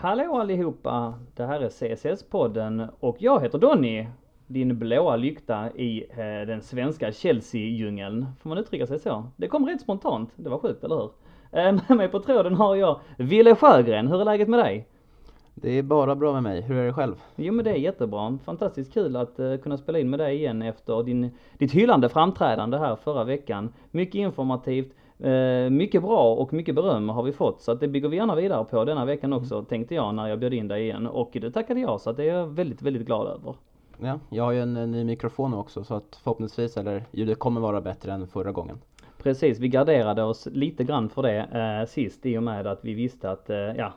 Hallå allihopa! Det här är CSS-podden och jag heter Donny. Din blåa lykta i eh, den svenska Chelsea-djungeln. Får man uttrycka sig så? Det kom rätt spontant. Det var sjukt, eller hur? Eh, med mig på tråden har jag Ville Sjögren. Hur är läget med dig? Det är bara bra med mig. Hur är det själv? Jo men det är jättebra. Fantastiskt kul att uh, kunna spela in med dig igen efter din, ditt hyllande framträdande här förra veckan. Mycket informativt, mycket bra och mycket beröm har vi fått. Så att det bygger vi gärna vidare på denna veckan också mm. tänkte jag när jag bjöd in dig igen. Och det tackade jag så att det är jag väldigt, väldigt glad över. Ja, jag har ju en, en ny mikrofon också så att förhoppningsvis, eller ljudet kommer vara bättre än förra gången. Precis, vi garderade oss lite grann för det eh, sist i och med att vi visste att, eh, ja,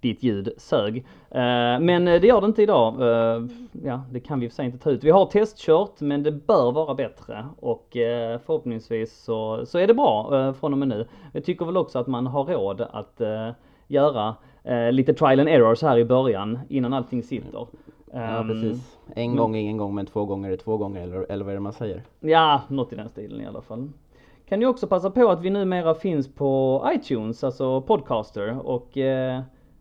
ditt ljud sög. Eh, men det gör det inte idag. Eh, ja, det kan vi för sig inte ta ut. Vi har testkört men det bör vara bättre och eh, förhoppningsvis så, så är det bra från och med nu. Jag tycker väl också att man har råd att göra lite trial and errors här i början innan allting sitter. Ja ehm, precis. En gång ingen gång men två gånger är två gånger eller, eller vad är det man säger? Ja, något i den stilen i alla fall. Kan ju också passa på att vi numera finns på iTunes, alltså Podcaster och Eh,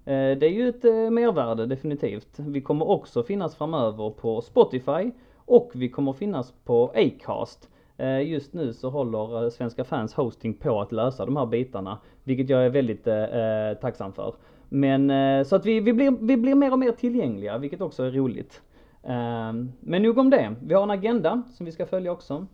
Eh, det är ju ett eh, mervärde definitivt. Vi kommer också finnas framöver på Spotify och vi kommer finnas på Acast. Eh, just nu så håller Svenska fans hosting på att lösa de här bitarna, vilket jag är väldigt eh, tacksam för. Men så att vi, vi, blir, vi blir mer och mer tillgängliga, vilket också är roligt. Men nog om det. Vi har en agenda som vi ska följa också.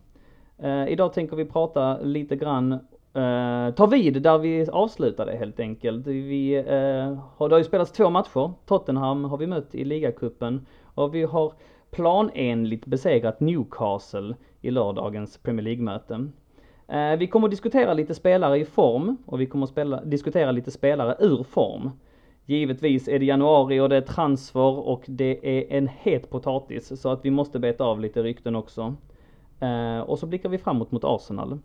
Idag tänker vi prata lite grann Eh, ta tar vid där vi avslutade helt enkelt. Vi, eh, har, det har ju spelats två matcher. Tottenham har vi mött i ligacupen och vi har planenligt besegrat Newcastle i lördagens Premier League-möte. Eh, vi kommer att diskutera lite spelare i form och vi kommer att spela, diskutera lite spelare ur form. Givetvis är det januari och det är transfer och det är en het potatis så att vi måste beta av lite rykten också. Eh, och så blickar vi framåt mot Arsenal.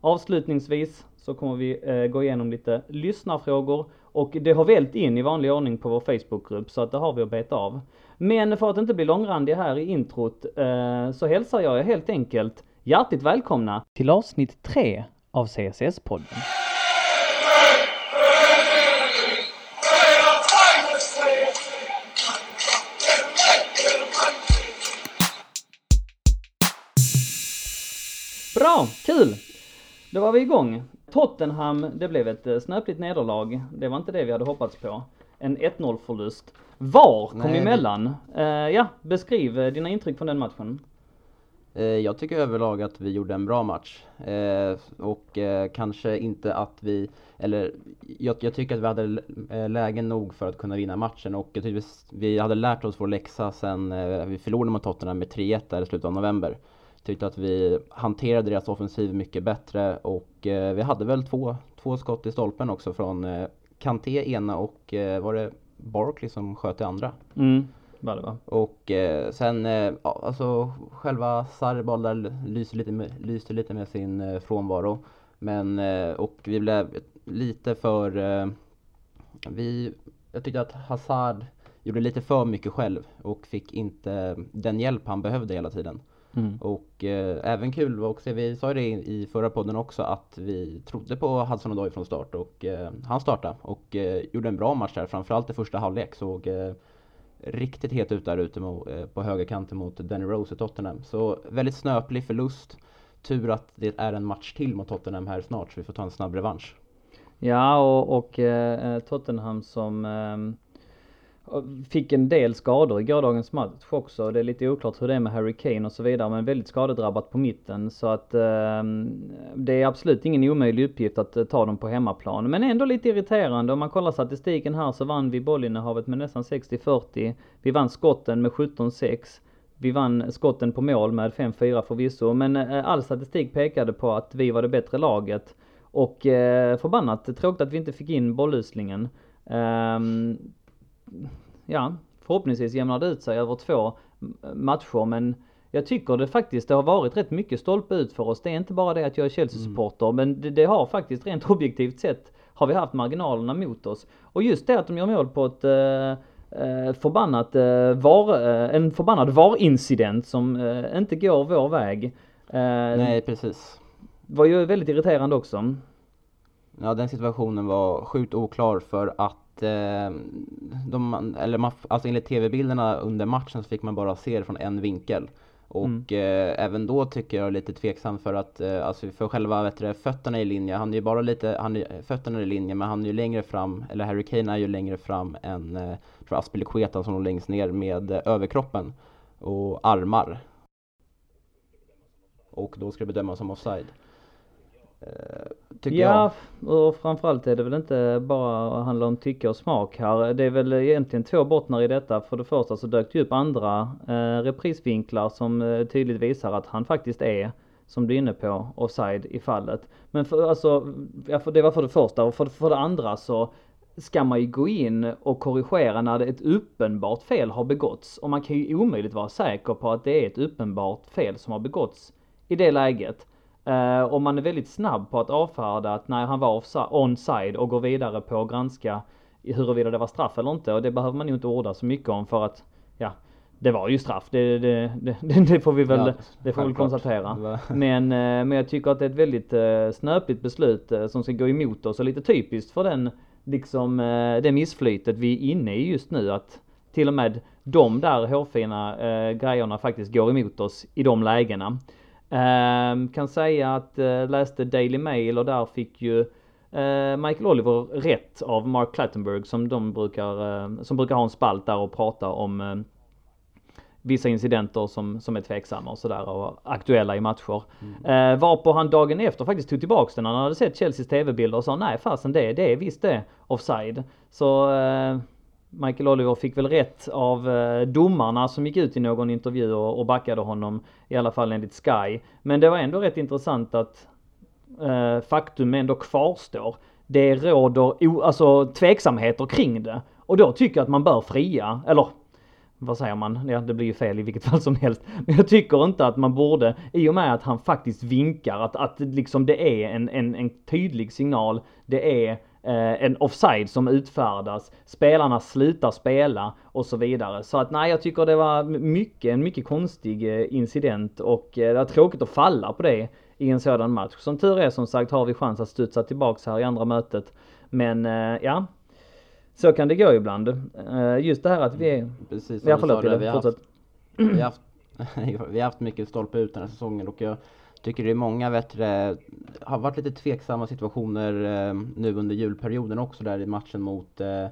Avslutningsvis så kommer vi eh, gå igenom lite lyssnarfrågor och det har vält in i vanlig ordning på vår Facebookgrupp så att det har vi att beta av. Men för att inte bli långrandig här i introt eh, så hälsar jag er helt enkelt hjärtligt välkomna till avsnitt 3 av CSS-podden. Bra, kul! Då var vi igång. Tottenham, det blev ett eh, snöpligt nederlag. Det var inte det vi hade hoppats på. En 1-0 förlust. VAR kom Nej, emellan. Uh, ja, beskriv uh, dina intryck från den matchen. Jag tycker överlag att vi gjorde en bra match. och kanske inte att vi, eller jag, jag, tycker att vi hade lägen nog för att kunna vinna matchen och jag tycker vi hade lärt oss vår läxa sen vi förlorade mot Tottenham med 3-1 där i slutet av november tyckte att vi hanterade deras offensiv mycket bättre och eh, vi hade väl två, två skott i stolpen också från eh, Kanté ena och eh, var det Barkley som sköt det andra? Mm, var det va? Och eh, sen, eh, ja, alltså själva Sarri där lyste lite, lyste lite med sin eh, frånvaro. Men, eh, och vi blev lite för, vi, jag tyckte att Hazard gjorde lite för mycket själv och fick inte den hjälp han behövde hela tiden. Mm. Och eh, även kul också, vi sa ju det i förra podden också, att vi trodde på Hudson Odoi från start och eh, han startade och eh, gjorde en bra match där, framförallt i första halvlek. Såg eh, riktigt het ut där ute mot, eh, på högerkanten mot Danny Rose i Tottenham. Så väldigt snöplig förlust. Tur att det är en match till mot Tottenham här snart så vi får ta en snabb revansch. Ja och, och eh, Tottenham som ehm, Fick en del skador i gårdagens match också. Det är lite oklart hur det är med Harry Kane och så vidare. Men väldigt skadedrabbat på mitten. Så att eh, det är absolut ingen omöjlig uppgift att eh, ta dem på hemmaplan. Men ändå lite irriterande. Om man kollar statistiken här så vann vi bollinnehavet med nästan 60-40. Vi vann skotten med 17-6. Vi vann skotten på mål med 5-4 förvisso. Men eh, all statistik pekade på att vi var det bättre laget. Och eh, förbannat tråkigt att vi inte fick in bolluslingen. Um, ja, förhoppningsvis jämnar det ut sig över två matcher men jag tycker det faktiskt det har varit rätt mycket stolpe ut för oss. Det är inte bara det att jag är Chelsea-supporter mm. men det, det, har faktiskt rent objektivt sett har vi haft marginalerna mot oss. Och just det att de gör mål på ett eh, förbannat eh, var, eh, en förbannad VAR-incident som eh, inte går vår väg. Eh, Nej precis. Var ju väldigt irriterande också. Ja den situationen var sjukt oklar för att eh, de, eller man, alltså enligt tv-bilderna under matchen så fick man bara se det från en vinkel. Och Mm. eh, även då tycker jag är lite tveksam för att, eh, alltså för själva vet du, fötterna i linje, han är ju bara lite, han är, fötterna i linje men han är ju längre fram, eller Harry Kane är ju längre fram än, eh, Aspilicueta som låg längst ner med eh, överkroppen och armar. Och då ska det bedömas som offside. Eh, tycker jag. Ja, och framförallt är det väl inte bara handla om tycke och smak här. Det är väl egentligen två bottnar i detta. För det första så dök det upp andra eh, reprisvinklar som eh, tydligt visar att han faktiskt är, som du är inne på, offside i fallet. Men för, alltså, ja, för det var för det första. Och för, för det andra så ska man ju gå in och korrigera när ett uppenbart fel har begåtts. Och man kan ju omöjligt vara säker på att det är ett uppenbart fel som har begåtts i det läget. Uh, om man är väldigt snabb på att avfärda att nej han var onside och går vidare på att granska huruvida det var straff eller inte. Och det behöver man ju inte orda så mycket om för att ja det var ju straff. Det, det, det, det får vi väl, Ja, det får vi konstatera. Men, eh, men jag tycker att det är ett väldigt eh, snöpligt beslut eh, som ska gå emot oss. Och lite typiskt för den liksom eh, det missflytet vi är inne i just nu. Att till och med de där hårfina eh, grejerna faktiskt går emot oss i de lägena. Ehm, kan säga att eh, läste Daily Mail och där fick ju eh, Michael Oliver rätt av Mark Clattenburg som de brukar, eh, som brukar ha en spalt där och prata om vissa incidenter som, som är tveksamma och sådär och aktuella i matcher. Eh, varpå han dagen efter faktiskt tog tillbaks den. Han hade sett Chelseas TV-bilder och sa nej fasen det, det är visst det offside. Så eh, Michael Oliver fick väl rätt av eh, domarna som gick ut i någon intervju och, backade honom. I alla fall enligt Sky. Men det var ändå rätt intressant att eh, faktum ändå kvarstår. Det råder o, alltså tveksamheter kring det. Och då tycker jag att man bör fria, eller vad säger man? Ja, det blir ju fel i vilket fall som helst. Men jag tycker inte att man borde, i och med att han faktiskt vinkar, att, att liksom det är en, en, en tydlig signal. Det är en offside som utfärdas. Spelarna slutar spela och så vidare. Så att nej, jag tycker det var mycket, en mycket konstig eh, incident och eh, det var tråkigt att falla på det i en sådan match. Som tur är som sagt har vi chans att studsa tillbaks här i andra mötet. Men eh, ja, så kan det gå ibland. Eh, Just det här att vi är... Precis som Ja du förlåt sa har haft, fortsätt. vi har haft, vi har haft mycket stolpe ut den här säsongen och jag tycker det är många bättre, har varit lite tveksamma situationer eh, nu under julperioden också där i matchen mot eh,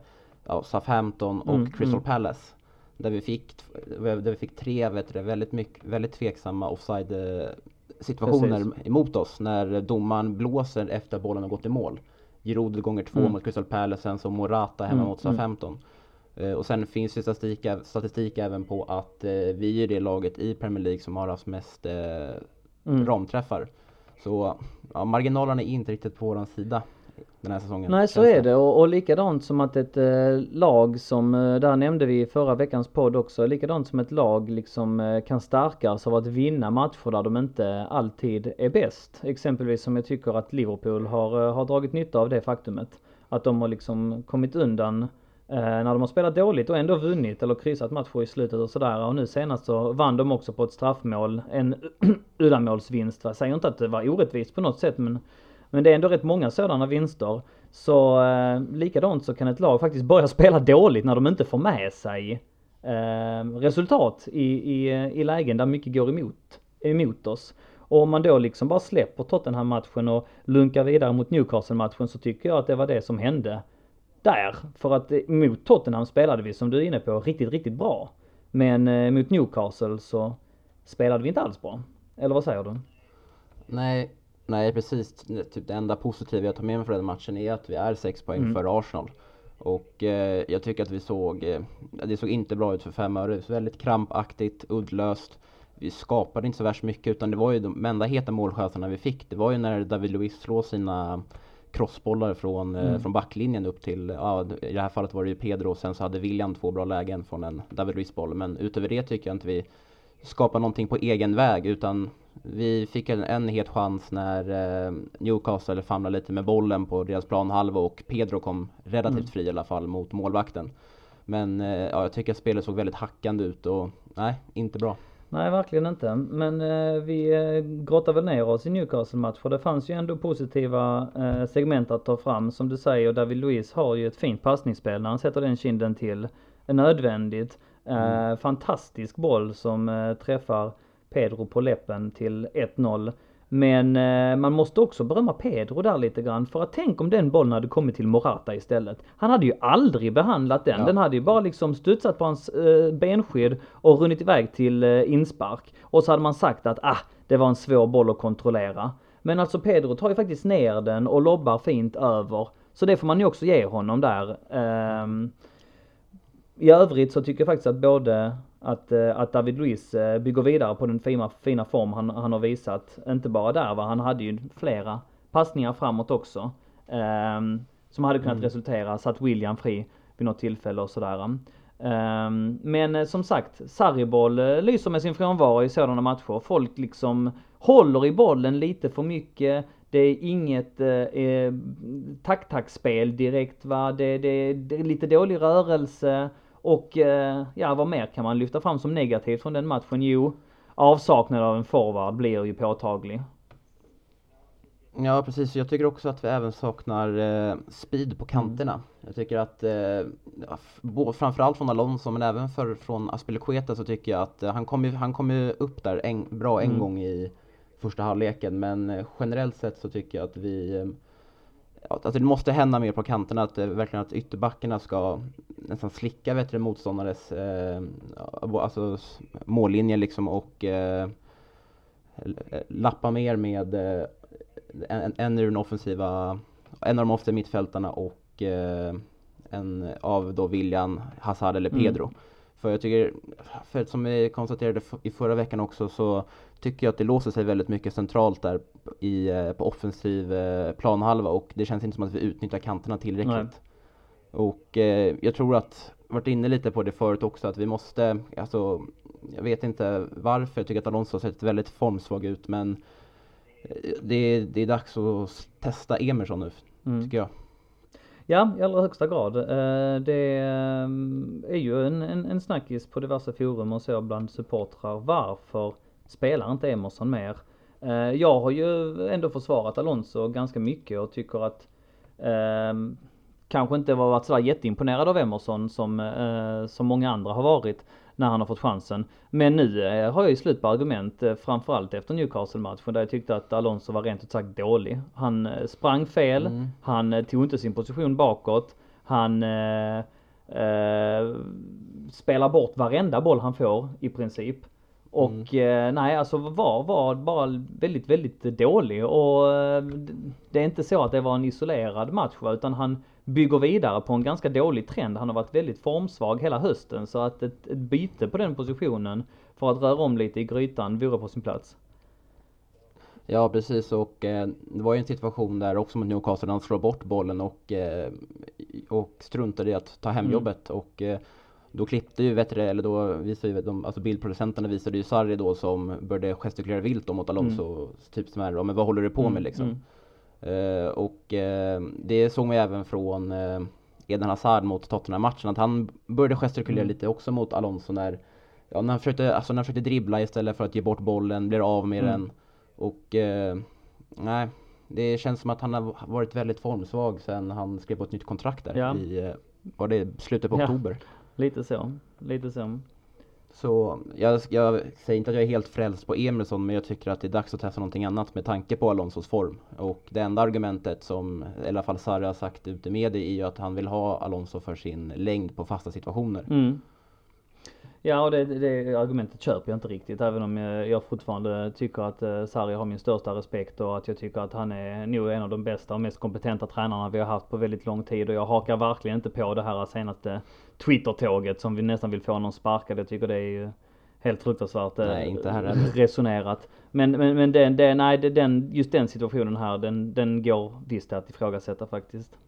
ja, Southampton och Mm, Crystal mm. Palace. Där vi fick, där vi fick tre du, väldigt, mycket, väldigt tveksamma offside eh, situationer Precis. emot oss när domaren blåser efter att bollen har gått i mål. Giroud gånger två Mm. mot Crystal Palace, sen så Morata hemma Mm, mot mm. Southampton. Eh, Och sen finns det statistik, statistik även på att eh, vi är det laget i Premier League som har haft mest eh, Mm. ramträffar. Så ja, marginalerna är inte riktigt på våran sida den här säsongen. Nej så är det och, och likadant som att ett eh, lag som, eh, där nämnde vi i förra veckans podd också, likadant som ett lag liksom eh, kan stärkas av att vinna matcher där de inte alltid är bäst. Exempelvis som jag tycker att Liverpool har, eh, har dragit nytta av det faktumet. Att de har liksom kommit undan Eh, när de har spelat dåligt och ändå vunnit eller kryssat matcher i slutet och sådär. Och nu senast så vann de också på ett straffmål, en uddamålsvinst. Jag säger inte att det var orättvist på något sätt men men det är ändå rätt många sådana vinster. Så eh, likadant så kan ett lag faktiskt börja spela dåligt när de inte får med sig eh, resultat i, i, i lägen där mycket går emot, emot oss. Och om man då liksom bara släpper Tottenham-matchen och lunkar vidare mot Newcastle-matchen så tycker jag att det var det som hände där. För att eh, mot Tottenham spelade vi som du är inne på riktigt, riktigt bra. Men eh, mot Newcastle så spelade vi inte alls bra. Eller vad säger du? Nej, nej precis. Typ det enda positiva jag tar med mig från den matchen är att vi är sex poäng Mm. före Arsenal. Och eh, jag tycker att vi såg, eh, det såg inte bra ut för fem öre. Väldigt krampaktigt, uddlöst. Vi skapade inte så värst mycket utan det var ju de enda heta målchanserna vi fick. Det var ju när David Luiz slår sina crossbollar från, eh, Mm. från backlinjen upp till, ja i det här fallet var det ju Pedro och sen så hade William två bra lägen från en David Luiz boll. Men utöver det tycker jag inte vi skapar någonting på egen väg utan vi fick en, en het chans när eh, Newcastle famlade lite med bollen på deras planhalva och Pedro kom relativt Mm. fri i alla fall mot målvakten. Men eh, ja, jag tycker att spelet såg väldigt hackande ut och nej, inte bra. Nej, verkligen inte. Men eh, vi eh, grottar väl ner oss i Newcastle-match för det fanns ju ändå positiva eh, segment att ta fram. Som du säger, David Luiz har ju ett fint passningsspel när han sätter den kinden till. Är nödvändigt. Eh, Mm. Fantastisk boll som eh, träffar Pedro på läppen till 1-0. Men eh, man måste också berömma Pedro där lite grann. För att tänk om den bollen hade kommit till Morata istället. Han hade ju aldrig behandlat den. Ja. Den hade ju bara liksom studsat på hans eh, benskydd och runnit iväg till eh, inspark. Och så hade man sagt att ah, det var en svår boll att kontrollera. Men alltså Pedro tar ju faktiskt ner den och lobbar fint över. Så det får man ju också ge honom där. Ehm, I övrigt så tycker jag faktiskt att både att, eh, att David Luiz eh, bygger vidare på den fina, fina form han, han har visat. Inte bara där va, han hade ju flera passningar framåt också. ehm, som hade kunnat Mm. resultera, satt William fri vid något tillfälle och sådär. Ehm, men eh, som sagt, Sarriboll eh, lyser med sin frånvaro i sådana matcher. Folk liksom håller i bollen lite för mycket. Det är inget eh, eh, tack-tack-spel direkt va. Det, det, det är lite dålig rörelse. Och eh, ja, vad mer kan man lyfta fram som negativt från den matchen? Jo, avsaknad av en forward blir ju påtaglig. Ja precis, jag tycker också att vi även saknar eh, speed på kanterna. Jag tycker att, eh, framförallt från Alonso men även för, från Aspilicueta så tycker jag att eh, han kom ju, han kom ju upp där en, bra en Mm. gång i första halvleken men eh, generellt sett så tycker jag att vi eh, att det måste hända mer på kanterna, att eh, verkligen att ytterbackarna ska nästan slicka bättre motståndares eh, alltså mållinje liksom och eh, lappa mer med eh, en, en ur den offensiva, en av de offensiva mittfältarna och eh, en av då William, Hazard eller Mm. För jag tycker, för som vi konstaterade i förra veckan också så tycker jag att det låser sig väldigt mycket centralt där i, eh, på offensiv eh, planhalva och det känns inte som att vi utnyttjar kanterna tillräckligt. Nej. Och eh, jag tror att, varit inne lite på det förut också, att vi måste, alltså jag vet inte varför, jag tycker att Alonso har sett väldigt formsvag ut men eh, det, är- det är dags att testa Emerson nu, Mm. tycker jag. Ja, i allra högsta grad. Eh, det ehm, är ju en, en, en snackis på diverse forum och så bland supportrar. Varför spelar inte Emerson mer? Eh, jag har ju ändå försvarat Alonso ganska mycket och tycker att eh, kanske inte varit sådär jätteimponerad av Emerson som, eh, som många andra har varit när han har fått chansen. Men nu eh, har jag ju slut på argument, eh, framförallt efter Newcastle-matchen där jag tyckte att Alonso var rent ut sagt dålig. Han eh, sprang fel, Mm. han tog inte sin position bakåt. Han eh, eh, spelar bort varenda boll han får i princip. Och eh, nej alltså var, var bara väldigt, väldigt dålig och det är inte så att det var en isolerad match utan han bygger vidare på en ganska dålig trend. Han har varit väldigt formsvag hela hösten så att ett, ett byte på den positionen för att röra om lite i grytan vore på sin plats. Ja precis och eh, det var ju en situation där också mot Newcastle han slår bort bollen och, eh, och struntade i att ta hem Mm. jobbet och eh, då klippte ju, vet du, det, eller då visade ju de, alltså bildproducenterna visade ju Sarri då som började gestikulera vilt då mot Alonso, typ som här, men vad håller du på med liksom? Mm. Eh, och eh, det såg man även från eh, Eden Hazard mot Tottenham-matchen att han började gestikulera Mm. lite också mot Alonso när, ja, när, han försökte, alltså när han försökte dribbla istället för att ge bort bollen, blir av med Mm. den. Och eh, nej, det känns som att han har varit väldigt formsvag sen han skrev på ett nytt kontrakt där Ja. i, var det slutet på Ja. oktober? Lite så, lite så. Så jag, jag säger inte att jag är helt frälst på Emerson men jag tycker att det är dags att testa någonting annat med tanke på Alonsos form. Och det enda argumentet som i alla fall Sarri har sagt ute med det är ju att han vill ha Alonso för sin längd på fasta situationer. Mm. Ja och det, det argumentet köper jag inte riktigt även om jag, fortfarande tycker att eh, Sarri har min största respekt och att jag tycker att han är nog en av de bästa och mest kompetenta tränarna vi har haft på väldigt lång tid och jag hakar verkligen inte på det här senaste Twitter-tåget som vi nästan vill få honom sparkad. Jag tycker det är ju helt fruktansvärt eh, Nej, inte här resonerat. Men, men, men den, den, nej, den, just den situationen här den, den går visst att ifrågasätta faktiskt.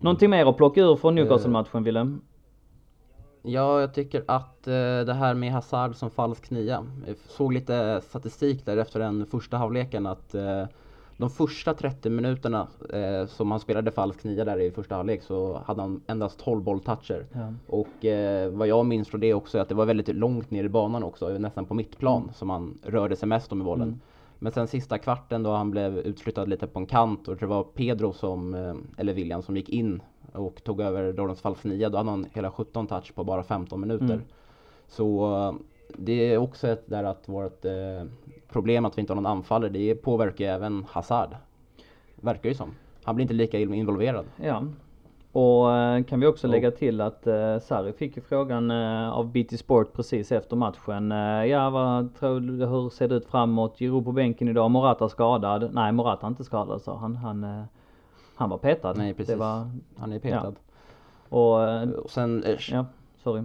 Någonting mer att plocka ur från Newcastle-matchen Willem? Ja, jag tycker att eh, det här med Hazard som falsk nia. Jag såg lite statistik där efter den första halvleken att eh, de första 30 minuterna eh, som han spelade falsk nia där i första halvlek så hade han endast 12 bolltoucher. Ja. Och eh, vad jag minns från det också är att det var väldigt långt ner i banan också, nästan på mittplan Mm. som han rörde sig mest om i bollen. Mm. Men sen sista kvarten då han blev utflyttad lite på en kant och det var Pedro som, eh, eller William som gick in och tog över falsk nia. Då hade han hela 17 touch på bara 15 minuter. Mm. Så eh, det är också ett där att vårt eh, problem att vi inte har någon anfallare, det påverkar ju även Hazard. Verkar ju som. Han blir inte lika involverad. Ja. Och eh, kan vi också Och- lägga till att eh, Sarri fick ju frågan eh, av BT Sport precis efter matchen. Eh, ja vad tror du, hur ser det ut framåt? Giroud på bänken idag, Morata skadad? Nej Morata är inte skadad sa han. Han, eh, han var petad. Nej precis. Var, Han är petad. och eh, Och sen, eh, ja, sorry.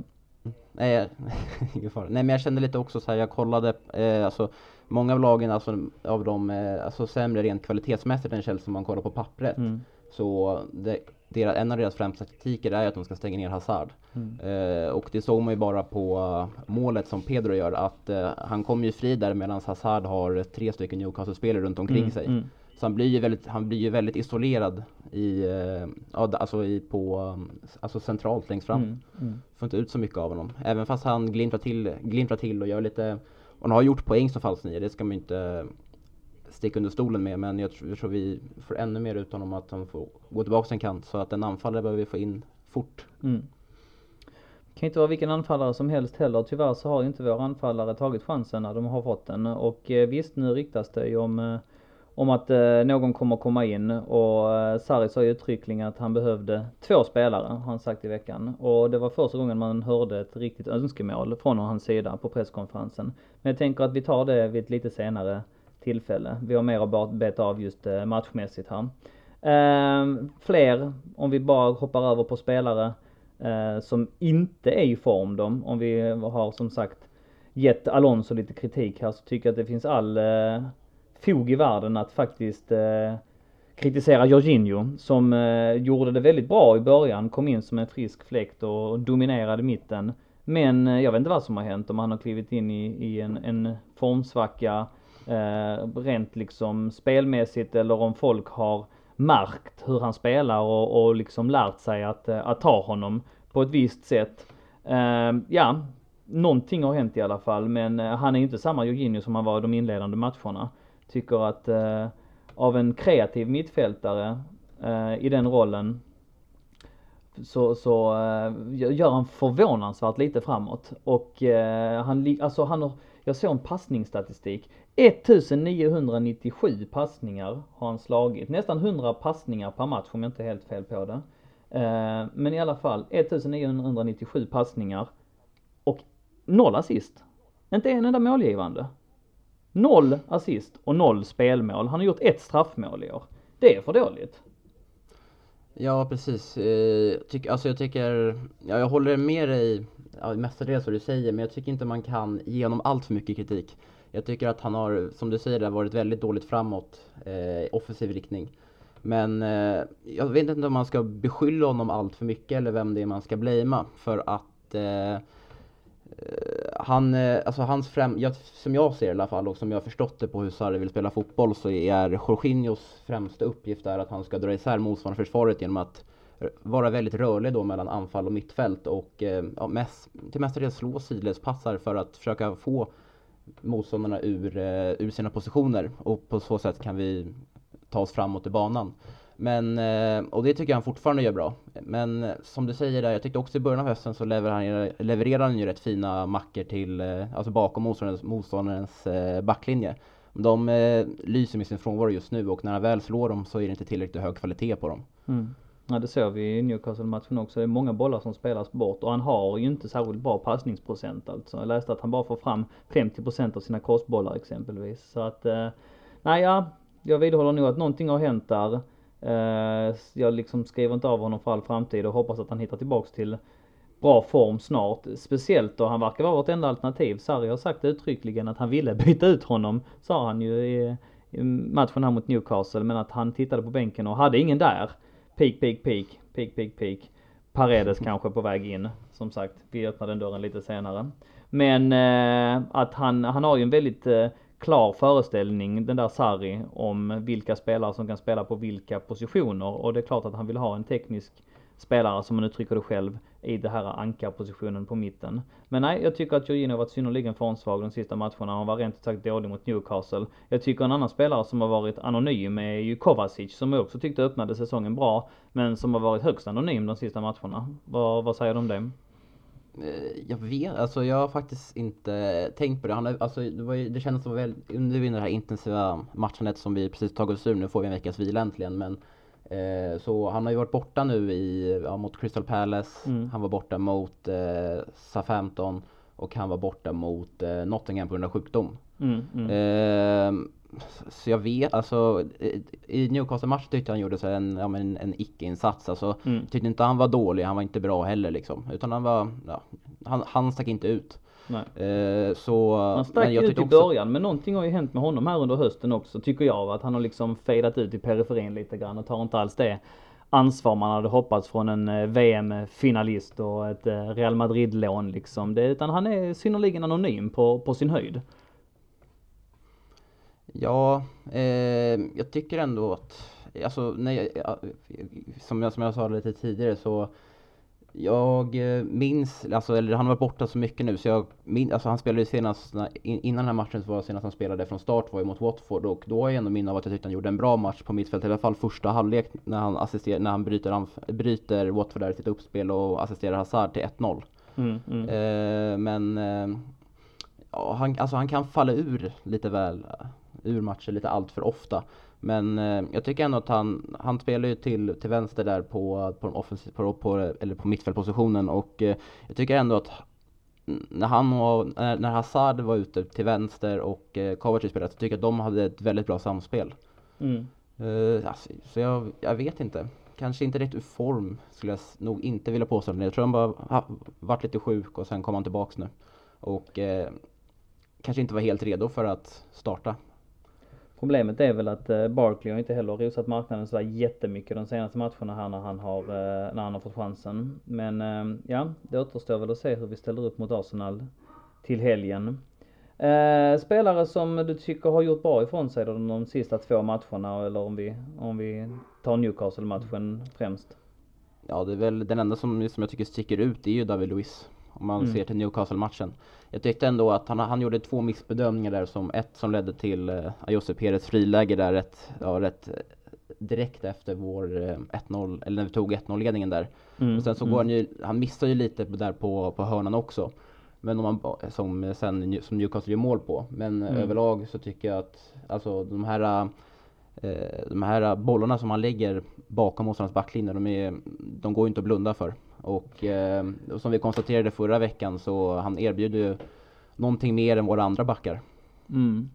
Nej, ingen fara. Nej men jag kände lite också så här, jag kollade, eh, alltså många av lagen alltså, av dem, eh, alltså sämre rent kvalitetsmässigt än Chelsea om man kollar på pappret. Mm. Så det, deras, en av deras främsta kritiker är att de ska stänga ner Hazard. Mm. Eh, och det såg man ju bara på målet som Pedro gör att eh, han kommer ju fri där medan Hazard har tre stycken Newcastle-spelare runt omkring Mm, sig. Så han blir ju väldigt, han blir ju väldigt isolerad i, eh, alltså i, på, alltså centralt längst fram. Mm. Mm. Får inte ut så mycket av honom. Även fast han glimtar till, glimtar till och gör lite, och han har gjort poäng som falsk nia, det ska man ju inte sticka under stolen med. Men jag tror, jag tror vi får ännu mer ut honom att han får gå tillbaka en kant. Så att en anfallare behöver vi få in fort. Mm. Kan inte vara vilken anfallare som helst heller. Tyvärr så har inte våra anfallare tagit chansen när de har fått den. Och eh, visst, nu riktas det ju om, eh, om att eh, någon kommer komma in. Och eh, Sarri sa ju uttryckligen att han behövde två spelare, har han sagt i veckan. Och det var första gången man hörde ett riktigt önskemål från hans sida på presskonferensen. Men jag tänker att vi tar det vid ett lite senare tillfälle. Vi har mer att beta av just eh, matchmässigt här. Ehm, fler, om vi bara hoppar över på spelare eh, som inte är i form då. Om vi har som sagt gett Alonso lite kritik här så tycker jag att det finns all eh, tog fog i världen att faktiskt eh, kritisera Jorginho som eh, gjorde det väldigt bra i början, kom in som en frisk fläkt och dominerade mitten. Men eh, jag vet inte vad som har hänt, om han har klivit in i, i en, en formsvacka eh, rent liksom spelmässigt eller om folk har märkt hur han spelar och, och liksom lärt sig att, eh, att ta honom på ett visst sätt. Eh, ja, någonting har hänt i alla fall men eh, han är ju inte samma Jorginho som han var i de inledande matcherna. Tycker att eh, av en kreativ mittfältare eh, i den rollen så, så eh, gör han förvånansvärt lite framåt. Och eh, han, alltså han har, jag såg en passningsstatistik. 1997 passningar har han slagit. Nästan 100 passningar per match om jag inte är helt fel på det. Eh, men i alla fall 1997 passningar och noll assist. Inte en enda målgivande. Noll assist och noll spelmål. Han har gjort ett straffmål i år. Det är för dåligt. Ja precis. Eh, jag tycker, alltså jag tycker, ja, jag håller med dig ja, mestadels vad du säger men jag tycker inte man kan ge honom allt för mycket kritik. Jag tycker att han har, som du säger, varit väldigt dåligt framåt eh, i offensiv riktning. Men eh, jag vet inte om man ska beskylla honom allt för mycket eller vem det är man ska blamea för att Eh, Eh, han, eh, alltså hans främ, jag, som jag ser det i alla fall och som jag har förstått det på hur Sarri vill spela fotboll så är Jorginhos främsta uppgift är att han ska dra isär motståndarförsvaret genom att vara väldigt rörlig då mellan anfall och mittfält och eh, ja, mest, till mestadels slå sidledspassar för att försöka få motståndarna ur, ur sina positioner och på så sätt kan vi ta oss framåt i banan. Men, eh, och det tycker jag han fortfarande gör bra. Men eh, som du säger där, jag tyckte också i början av hösten så levererar han, ju- levererar han ju rätt fina mackor till, eh, alltså bakom motståndarens, motståndarens backlinje. De lyser med sin frånvaro just nu och när han väl slår dem så är det inte tillräckligt hög kvalitet på dem. Mm. Ja det såg vi i Newcastle-matchen också. Det är många bollar som spelas bort och han har ju inte särskilt bra passningsprocent alltså. Jag läste att han bara får fram 50% av sina crossbollar exempelvis. Så att, eh, nej ja, jag vidhåller nog att någonting har hänt där. Eh, jag liksom skriver inte av honom för all framtid och hoppas att han hittar tillbaks till bra form snart. Speciellt då han verkar vara vårt enda alternativ. Sarri har sagt uttryckligen att han ville byta ut honom, sa han ju i, i matchen här mot Newcastle. Men att han tittade på bänken och hade ingen där. Peak, peak, peak, peak, peak, peak. Paredes kanske på väg in. Som sagt, vi öppnar den dörren lite senare. Men eh, att han, han har ju en väldigt eh, klar föreställning, den där Sarri, om vilka spelare som kan spela på vilka positioner. Och det är klart att han vill ha en teknisk spelare, som man uttrycker det själv, i det här ankarpositionen på mitten. Men nej, jag tycker att Jorginho har varit synnerligen formsvag de sista matcherna. Han var rent ut sagt dålig mot Newcastle. Jag tycker en annan spelare som har varit anonym är ju Kovacic, som jag också tyckte öppnade säsongen bra, men som har varit högst anonym de sista matcherna. Vad, vad säger du om det? Eh, jag vet, alltså jag har faktiskt inte tänkt på det. Han, alltså, det, var ju, det kändes som väl under det här intensiva matchandet som vi precis tagit oss ur. Nu får vi en veckas vila äntligen. Men, eh, så han har ju varit borta nu i, ja, mot Crystal Palace. Mm. Han var borta mot eh, Southampton. Och han var borta mot eh, Nottingham på grund av sjukdom. Mm, mm. Eh, så jag vet, alltså i Newcastle-matchen tyckte han gjorde så en, ja, men en icke-insats. Alltså, mm. Tyckte inte han var dålig, han var inte bra heller liksom. Utan han var, ja, han, han stack inte ut. Eh, så, han stack ut i också... början men någonting har ju hänt med honom här under hösten också tycker jag. Att han har liksom fejdat ut i periferin lite grann och tar inte alls det ansvar man hade hoppats från en eh, VM-finalist och ett eh, Real Madrid-lån liksom. Det, utan han är synnerligen anonym på, på sin höjd. Ja, eh, jag tycker ändå att, alltså, nej, som, jag, som jag sa lite tidigare så jag eh, minns, alltså, eller han har varit borta så mycket nu så jag minns, alltså han spelade ju senast, innan den här matchen så var senast han spelade från start var ju mot Watford och då har jag ändå minne av att jag tyckte han gjorde en bra match på mittfältet, i alla fall första halvlek när han assisterar, när han bryter, bryter Watford där i sitt uppspel och assisterar Hazard till 1-0. Mm, mm. eh, men eh, han, alltså han kan falla ur lite väl ur matcher lite allt för ofta. Men eh, jag tycker ändå att han, han spelar ju till, till vänster där på, på, offensiv, på, på, eller på mittfältpositionen och eh, jag tycker ändå att när han och, när, när Hazard var ute till vänster och eh, Kovacic spelade så tycker jag att de hade ett väldigt bra samspel. Mm. Uh, alltså, så jag, jag vet inte. Kanske inte rätt ur form skulle jag nog inte vilja påstå. Jag tror han bara ha, varit lite sjuk och sen kom han tillbaks nu. Och eh, kanske inte var helt redo för att starta Problemet är väl att eh, Barkley har inte heller rosat marknaden sådär jättemycket de senaste matcherna här när han har, eh, när han har fått chansen. Men eh, ja, det återstår väl att se hur vi ställer upp mot Arsenal till helgen. spelare som du tycker har gjort bra ifrån sig de, de sista två matcherna eller om vi, om vi tar Newcastle-matchen främst? Ja, det är väl den enda som, som jag tycker sticker ut, det är ju David Luiz. Om man mm. ser till Newcastle-matchen. Jag tyckte ändå att han, han gjorde två missbedömningar där som ett som ledde till eh, Jose Perez friläge där rätt, ja, rätt eh, direkt efter vår eh, 1-0, eller när vi tog 1-0 där. Mm. Och sen så mm. går han ju, han missar ju lite där på, på hörnan också. Men om man, som sen som Newcastle gör mål på. Men mm. överlag så tycker jag att alltså de här eh, de här bollarna som han lägger bakom motståndarnas backlinje, de, är, de går inte att blunda för. Och, eh, och som vi konstaterade förra veckan så han erbjuder ju någonting mer än våra andra backar. Mm.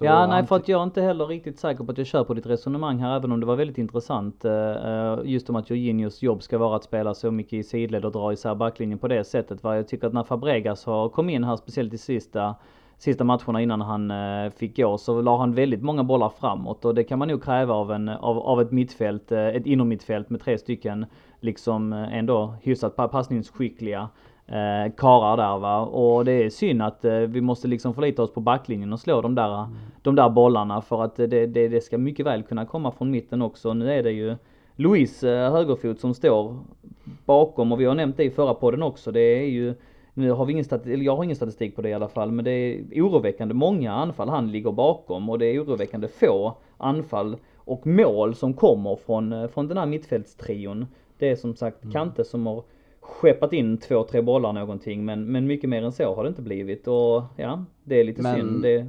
ja, nej för att jag är inte heller riktigt säker på att jag kör på ditt resonemang här, även om det var väldigt intressant. Uh, just om att Jorginhos jobb ska vara att spela så mycket i sidled och dra isär backlinjen på det sättet. Va? Jag tycker att när Fabregas har kommit in här, speciellt i sista sista matcherna innan han uh, fick gå så la han väldigt många bollar framåt och det kan man nog kräva av, en, av, av ett mittfält, uh, ett innermittfält med tre stycken liksom eh, ändå hyfsat passningsskickliga eh, karar där va. Och det är synd att eh, vi måste liksom förlita oss på backlinjen och slå de där, mm. de där bollarna för att det, det, det ska mycket väl kunna komma från mitten också. Nu är det ju Louise eh, högerfot som står bakom och vi har nämnt det i förra podden också. Det är ju nu har vi ingen statistik, eller jag har ingen statistik på det i alla fall, men det är oroväckande många anfall han ligger bakom och det är oroväckande få anfall och mål som kommer från, eh, från den här mittfältstrion. Det är som sagt mm. Kante som har skeppat in två, tre bollar någonting men, men mycket mer än så har det inte blivit och ja, det är lite men... synd. Det,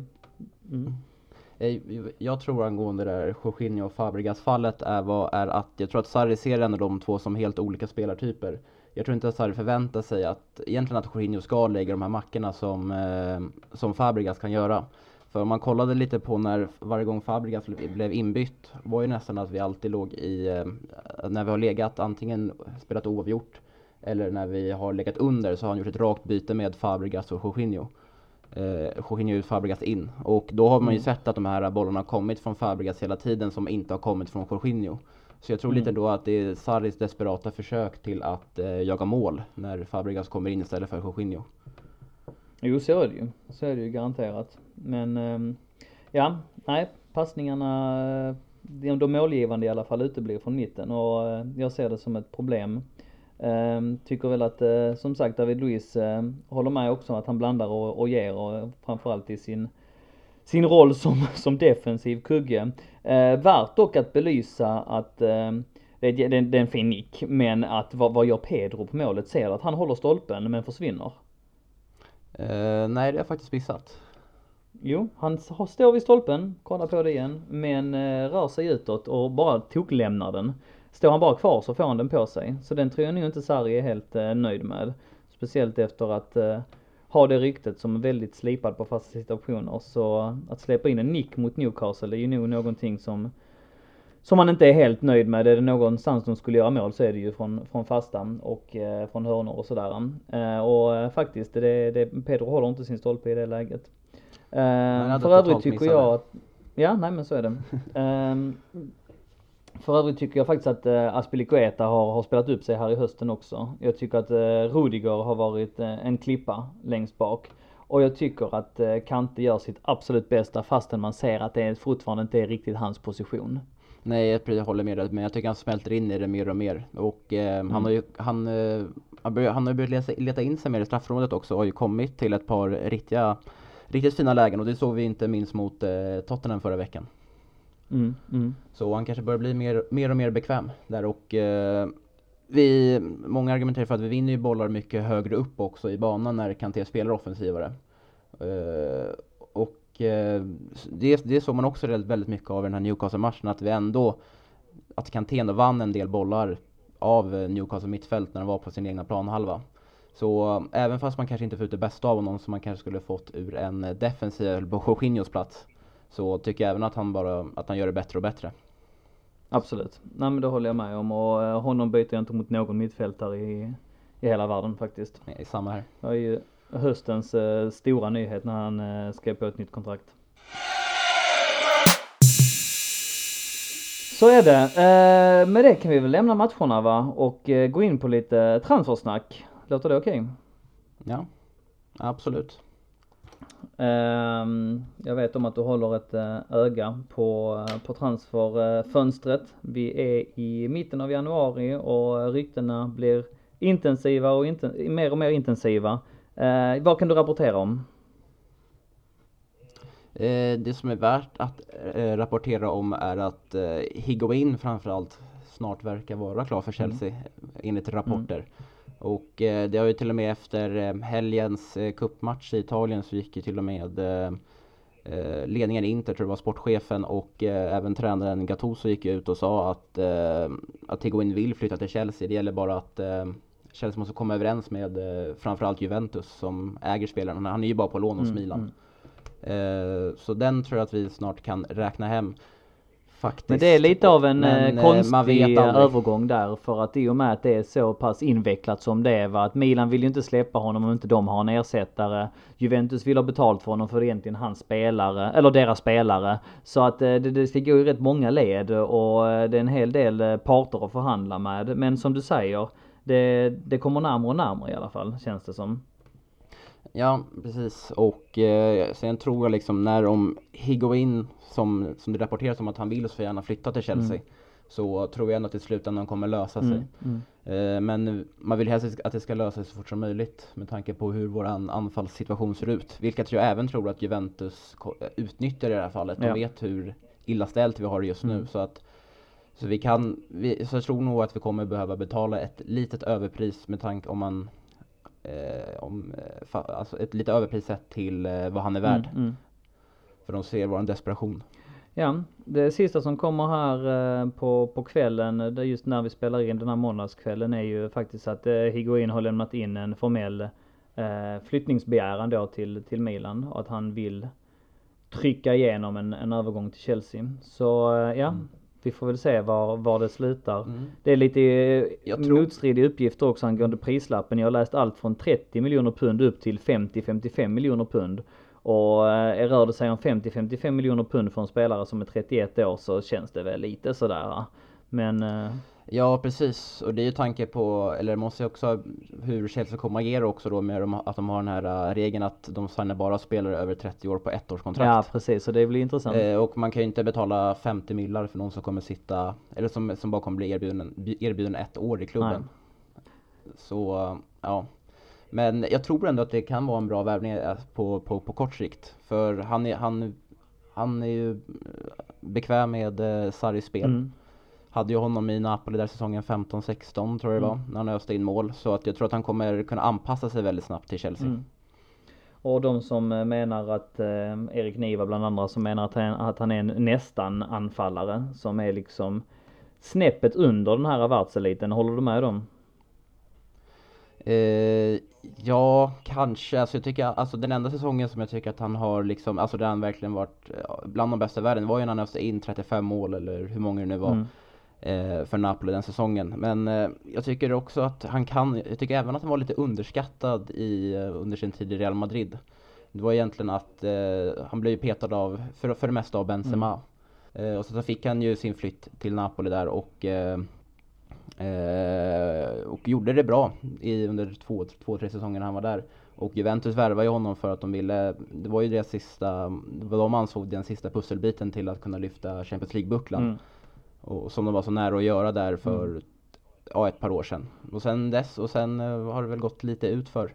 mm. Jag tror angående det där Jorginho och Fabregas fallet är, vad, är att jag tror att Sarri ser ändå de två som helt olika spelartyper. Jag tror inte att Sarri förväntar sig att egentligen att Jorginho ska lägga de här mackorna som, eh, som Fabregas kan göra. För om man kollade lite på när varje gång Fabregas blev inbytt var ju nästan att vi alltid låg i, eh, när vi har legat antingen spelat oavgjort eller när vi har legat under så har han gjort ett rakt byte med Fabregas och Jorginho. Eh, Jorginho ut, Fabregas in. Och då har man ju mm. sett att de här bollarna har kommit från Fabregas hela tiden som inte har kommit från Jorginho. Så jag tror mm. lite då att det är Sarris desperata försök till att eh, jaga mål när Fabregas kommer in istället för Jorginho. Jo så är det ju. Så är det ju garanterat. Men ehm, ja, nej, passningarna, de, de målgivande i alla fall uteblir från mitten och eh, jag ser det som ett problem. Ehm, tycker väl att, eh, som sagt, David Luiz håller med också att han blandar och, och ger och framförallt i sin sin roll som, som defensiv kugge. Eh, värt dock att belysa att eh, det, det, det är en fin nick, men att vad, vad gör Pedro på målet? Ser du att han håller stolpen men försvinner? Eh, nej, det har jag faktiskt missat. Jo, han står vid stolpen, kollar på det igen, men eh, rör sig utåt och bara toklämnar den. Står han bara kvar så får han den på sig. Så den tror jag nog inte Sarri är helt eh, nöjd med. Speciellt efter att eh, ha det ryktet som är väldigt slipad på fasta situationer. Så att släppa in en nick mot Newcastle är ju nog någonting som som man inte är helt nöjd med. Är det någonstans de skulle göra mål så är det ju från, från fasta och eh, från hörnor och sådär. Eh, och eh, faktiskt, det, det, Pedro håller inte sin stolpe i det läget. Eh, för övrigt tycker jag att, Ja, nej men så är det. Ehm, för övrigt tycker jag faktiskt att eh, Aspilicueta har, har spelat upp sig här i hösten också. Jag tycker att eh, Rudiger har varit eh, en klippa längst bak. Och jag tycker att eh, Kante gör sitt absolut bästa fastän man ser att det fortfarande inte är riktigt hans position. Nej, jag håller med dig, men jag tycker han smälter in i det mer och mer. Och eh, mm. han har ju, han, eh, han har börjat leta, leta in sig mer i straffområdet också och har ju kommit till ett par riktiga, riktigt fina lägen och det såg vi inte minst mot eh, Tottenham förra veckan. Mm, mm. Så han kanske börjar bli mer, mer och mer bekväm där och eh, vi, många argumenterar för att vi vinner ju bollar mycket högre upp också i banan när Kanté spelar offensivare. Eh, och eh, det, det såg man också väldigt mycket av i den här Newcastle-matchen, att vi ändå, att Kanté vann en del bollar av Newcastle mittfält när de var på sin egna planhalva. Så även fast man kanske inte får ut det bästa av honom som man kanske skulle fått ur en defensiv, eller på Jorginhos plats, så tycker jag även att han bara, att han gör det bättre och bättre. Absolut. Nej men det håller jag med om och eh, honom byter jag inte mot någon mittfältare i, i hela världen faktiskt. Nej, samma här. Det var ju höstens uh, stora nyhet när han uh, skrev på ett nytt kontrakt. Så är det. Uh, med det kan vi väl lämna matcherna va och gå in på lite transfersnack. Låter det okej? Okay? Ja, absolut. Ehm, jag vet om att du håller ett eh, öga på, eh, på transferfönstret. Vi är i mitten av januari och ryktena blir intensiva och inten mer och mer intensiva. Eh, vad kan du rapportera om? Det som är värt att rapportera om är att Higuain framförallt snart verkar vara klar för mm. Chelsea mm. enligt rapporter. Mm. Och eh, det har ju till och med efter eh, helgens eh, cupmatch i Italien så gick ju till och med eh, eh ledningen i Inter, tror det var sportchefen och eh, även tränaren Gattuso gick ut och sa att, eh, att Higuain vill flytta till Chelsea. Det gäller bara att eh, Chelsea måste komma överens med eh, framförallt Juventus som äger spelaren. Han är ju bara på lån hos mm, Milan. Mm. Eh, så den tror jag att vi snart kan räkna hem. Faktiskt. Men det är lite av en Men, eh, konstig övergång där för att i och med att det är så pass invecklat som det är va, att Milan vill ju inte släppa honom om inte de har en ersättare. Juventus vill ha betalt för honom för det är egentligen hans spelare, eller deras spelare. Så att eh, det, det ska gå i rätt många led och eh, det är en hel del parter att förhandla med. Men som du säger, det, det kommer närmare och närmare i alla fall känns det som. Ja, precis. Och eh, sen tror jag liksom när om Higuain, som, som det rapporteras om att han vill så gärna flytta till Chelsea, mm. så tror jag ändå att i slutändan kommer lösa sig. Mm, mm. Eh, men man vill helst att det ska lösa sig så fort som möjligt med tanke på hur vår anfallssituation ser ut. Vilket jag även tror att Juventus utnyttjar i det här fallet. De ja. vet hur illa ställt vi har just nu. Mm. Så att så vi kan, vi, så jag tror nog att vi kommer behöva betala ett litet överpris med tanke om man eh, om, eh, alltså ett lite överpris sett till eh, vad han är värd. Mm, mm. För de ser vår desperation. Ja, det sista som kommer här eh, på, på kvällen, det just när vi spelar in den här måndagskvällen är ju faktiskt att Higuain har lämnat in en formell flyttningsbegäran då till, till Milan och att han vill trycka igenom en, en övergång till Chelsea. Så ja, mm. Vi får väl se var, var det slutar. Mm. Det är lite eh, tror... motstridiga uppgifter också angående prislappen. Jag har läst allt från 30 miljoner pund upp till 50-55 miljoner pund. Och eh, rör det sig om 50-55 miljoner pund för en spelare som är 31 år så känns det väl lite sådär. Men eh... Ja precis, och det är ju tanke på, eller man måste ju också hur Chelsea kommer agera också då med att de har den här äh, regeln att de signar bara spelare över 30 år på ett års kontrakt. Ja precis, så det blir intressant. Eh, och man kan ju inte betala 50 millar för någon som kommer sitta, eller som, som bara kommer bli erbjuden, erbjuden ett år i klubben. Nej. Så, ja. Men jag tror ändå att det kan vara en bra värvning äh, på, på, på kort sikt. För han är, han, han är ju bekväm med eh, Sarris spel. Mm. Hade ju honom i Napoli där säsongen 15-16 tror jag det var, mm. när han öste in mål. Så att jag tror att han kommer kunna anpassa sig väldigt snabbt till Chelsea. Mm. Och de som eh, menar att, eh, Erik Niva bland andra, som menar att han, att han är en nästan anfallare. Som är liksom snäppet under den här världseliten. Håller du med dem? Eh, ja, kanske. Alltså jag tycker, alltså den enda säsongen som jag tycker att han har liksom, alltså där han verkligen varit bland de bästa i världen var ju när han öste in 35 mål eller hur många det nu var. Mm eh, för Napoli den säsongen. Men eh, jag tycker också att han kan, jag tycker även att han var lite underskattad i, eh, under sin tid i Real Madrid. Det var egentligen att eh, han blev petad av, för, för det mesta av Benzema. Mm. Eh, och så, fick han ju sin flytt till Napoli där och eh, och gjorde det bra i, under två, två, tre säsonger han var där. Och Juventus värvade ju honom för att de ville, det var ju deras sista, vad de ansåg den sista pusselbiten till att kunna lyfta Champions League-bucklan. Mm. Och som de var så nära att göra där för mm. ja, ett par år sedan. Och sen dess, och sen uh, har det väl gått lite ut för.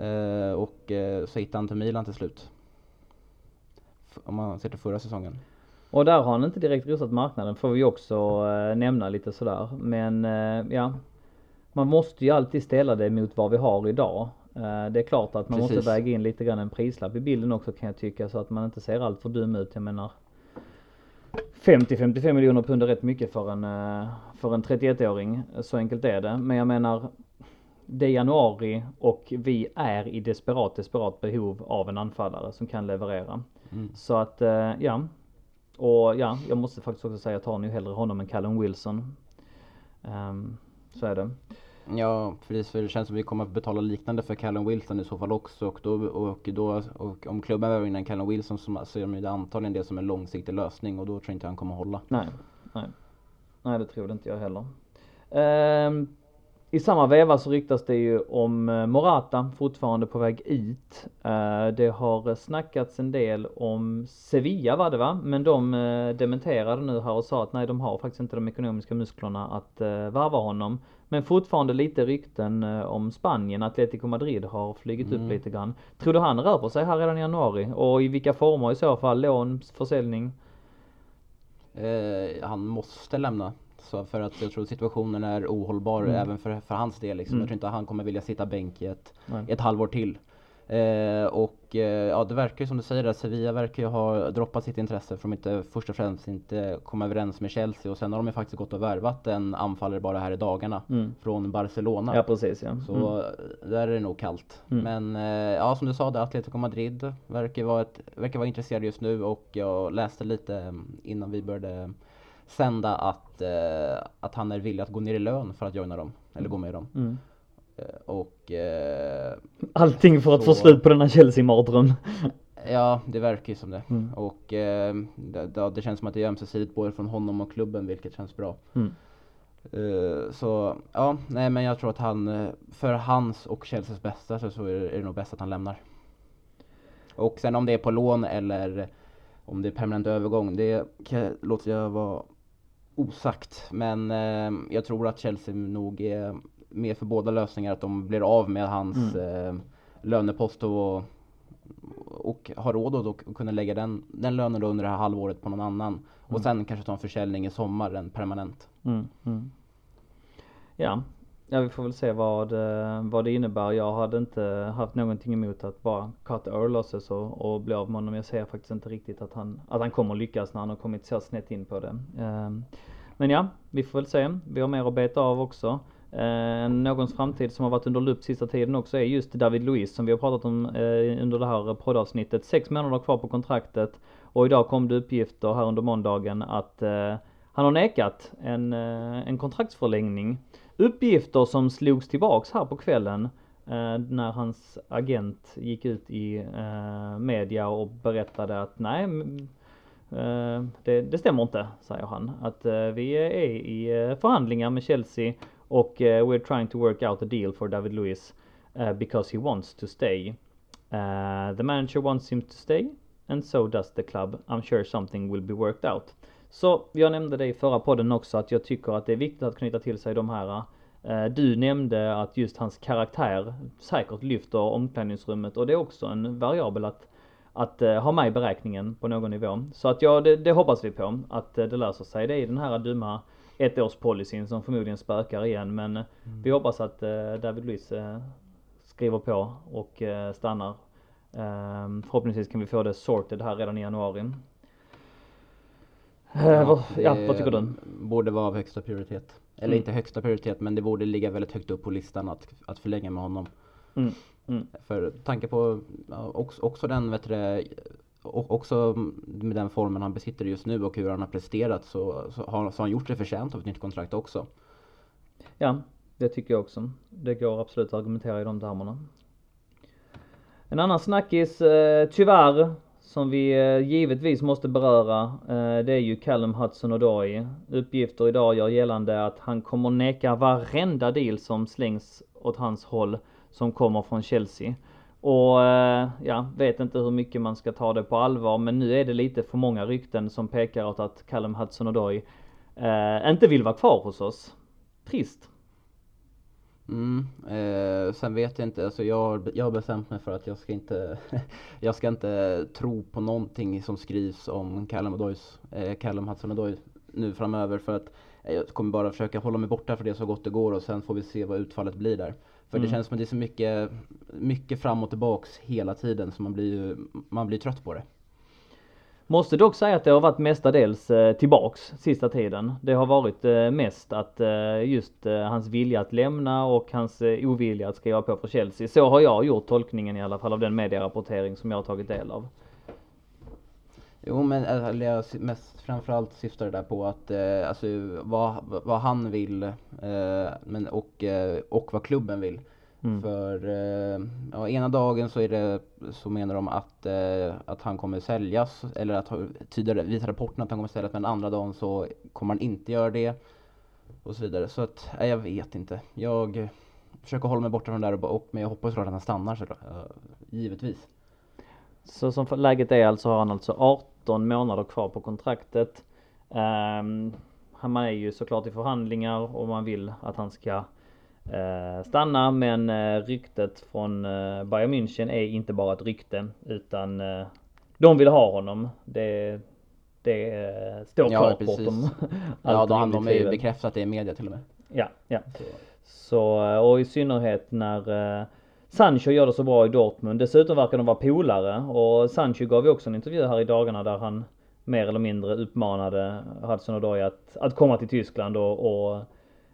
Uh, och uh, så hittade han till Milan till slut. Om man ser till förra säsongen. Och där har han inte direkt rosat marknaden får vi också nämna lite sådär. Men ja, man måste ju alltid ställa det mot vad vi har idag. Det är klart att man Precis. måste väga in lite grann en prislapp i bilden också kan jag tycka så att man inte ser allt för dum ut. Jag menar 50-55 miljoner pund är rätt mycket för en, eh, för en 31-åring. Så enkelt är det. Men jag menar, det är januari och vi är i desperat, desperat behov av en anfallare som kan leverera. Mm. Så att, eh, ja. Och ja, jag måste faktiskt också säga att jag tar nog hellre honom än Callum Wilson. Um, så är det. Ja, precis. För det känns som att vi kommer att betala liknande för Callum Wilson i så fall också. Och, då, och, då, och om klubben behöver in en Callum Wilson så ser de det antagligen det som en långsiktig lösning och då tror jag inte han kommer att hålla. Nej, nej. Nej, det tror inte jag heller. Ehm, i samma veva så ryktas det ju om eh, Morata fortfarande på väg ut. Eh, det har snackats en del om Sevilla var det va? Men de eh, dementerade nu här och sa att nej de har faktiskt inte de ekonomiska musklerna att varva honom. Men fortfarande lite rykten om Spanien. Atletico Madrid har flugit mm. upp lite grann. Tror du han rör på sig här redan i januari? Och i vilka former i så fall? Lån, försäljning? Eh, han måste lämna. Så för att jag tror situationen är ohållbar mm. även för, för hans del. Liksom. Mm. Jag tror inte han kommer vilja sitta bänk i ett, ett halvår till. Eh, och eh, ja, det verkar ju som du säger att Sevilla verkar ju ha droppat sitt intresse för de inte först och främst inte kom överens med Chelsea och sen har de ju faktiskt gått och värvat en anfallare bara här i dagarna mm. från Barcelona. Ja precis ja. Så mm. där är det nog kallt. Mm. Men eh, ja som du sa, det Atletico Madrid verkar vara, ett, verkar vara intresserade just nu och jag läste lite mm, innan vi började sända att, eh, att han är villig att gå ner i lön för att joina dem, eller gå med dem. Mm. Eh, och... Eh, Allting för att så, få slut på denna Chelsea-mardröm. Ja, det verkar ju som det. Mm. Och eh, det, det, känns som att det är ömsesidigt både från honom och klubben, vilket känns bra. Mm. Uh, så ja, nej men jag tror att han, för hans och Chelseas bästa så, så är, det, är det nog bäst att han lämnar. Och sen om det är på lån eller om det är permanent övergång, det låter jag vara osagt. Men eh, jag tror att Chelsea nog är med för båda lösningar. Att de blir av med hans mm. eh, lönepost och, och har råd att kunna lägga den, den lönen under det här halvåret på någon annan. Mm. Och sen kanske ta en försäljning i sommar, en permanent. Mm, mm. Ja, Ja vi får väl se vad, eh, vad det innebär. Jag hade inte haft någonting emot att bara cut our losses och, och bli av med honom. Jag ser faktiskt inte riktigt att han, att han kommer lyckas när han har kommit så snett in på det. Ehm, men ja, vi får väl se. Vi har mer att beta av också. Eh, någons framtid som har varit under lupp sista tiden också är just David Luiz som vi har pratat om eh, under det här poddavsnittet. Sex månader kvar på kontraktet och idag kom det uppgifter här under måndagen att eh, han har nekat en, eh, en kontraktsförlängning. Uppgifter som slogs tillbaks här på kvällen eh, när hans agent gick ut i eh, media och berättade att nej Eh, det, det stämmer inte, säger han. Att eh, vi är i eh, förhandlingar med Chelsea och eh, we're trying to work out a deal for David Luiz uh, because he wants to stay. Uh, the manager wants him to stay and so does the club. I'm sure something will be worked out. Så jag nämnde det i förra podden också att jag tycker att det är viktigt att knyta till sig de här uh, du nämnde att just hans karaktär säkert lyfter omklädningsrummet och det är också en variabel att att uh, ha med i beräkningen på någon nivå. Så att ja, det, det hoppas vi på att uh, det löser sig. Det är den här dumma ettårspolicyn som förmodligen spökar igen men mm. vi hoppas att David Luiz skriver på och stannar. Ehm, förhoppningsvis kan vi få det sorted här redan i januari. Ja, vad, ja, vad tycker du? Borde vara av högsta prioritet. Eller mm. inte högsta prioritet men det borde ligga väldigt högt upp på listan att, att förlänga med honom. Mm. Mm. För tanke på också, också den, vet du, också med den formen han besitter just nu och hur han har presterat så, så, har, så har han gjort sig förtjänt av ett nytt kontrakt också. Ja, det tycker jag också. Det går absolut att argumentera i de termerna. En annan snackis, eh, tyvärr, som vi eh, givetvis måste beröra, eh, det är ju Callum Hudson-Odoi. Uppgifter idag gör gällande att han kommer neka varenda deal som slängs åt hans håll som kommer från Chelsea. Och eh, ja, vet inte hur mycket man ska ta det på allvar men nu är det lite för många rykten som pekar åt att Callum Hudson-Odoi eh, inte vill vara kvar hos oss. Trist. Mm, eh, sen vet jag inte, alltså jag, jag har bestämt mig för att jag ska inte Jag ska inte tro på någonting som skrivs om Callum, Odoys, eh, Callum Hudson-Odoi nu framöver för att jag kommer bara försöka hålla mig borta för det så gott det går och sen får vi se vad utfallet blir där. För mm. det känns som att det är så mycket, mycket fram och tillbaks hela tiden så man blir ju, man blir trött på det. Måste dock säga att det har varit mestadels eh, tillbaks sista tiden. Det har varit eh, mest att eh, just hans vilja att lämna och hans ovilja att skriva på för Chelsea. Så har jag gjort tolkningen i alla fall av den medierapportering som jag har tagit del av. Jo men jag mest framförallt syftar det där på att alltså vad, vad han vill men, och, och vad klubben vill. Mm. För eh, ja, ena dagen så är det så menar de att, eh, att han kommer säljas eller att tyder, visar rapporten att han kommer säljas men andra dagen så kommer han inte göra det. Och så vidare. Så att, nej, jag vet inte. Jag försöker hålla mig borta från det där och, men jag hoppas såklart att han stannar såklart. givetvis. Så som läget är alltså har han alltså 18 månader kvar på kontraktet. Um, han är ju såklart i förhandlingar och man vill att han ska stanna men eh, ryktet från eh, Bayern München är inte bara ett rykte utan eh, de vill ha honom. Det, det eh, står ja, klart bortom Ja, de, de har ju bekräftat det i media till och med. Ja, ja. Så, eh, och i synnerhet när eh, Sancho gör det så bra i Dortmund. Dessutom verkar de vara polare och Sancho gav ju också en intervju här i dagarna där han mer eller mindre uppmanade Hudson Odoi att, att komma till Tyskland och, och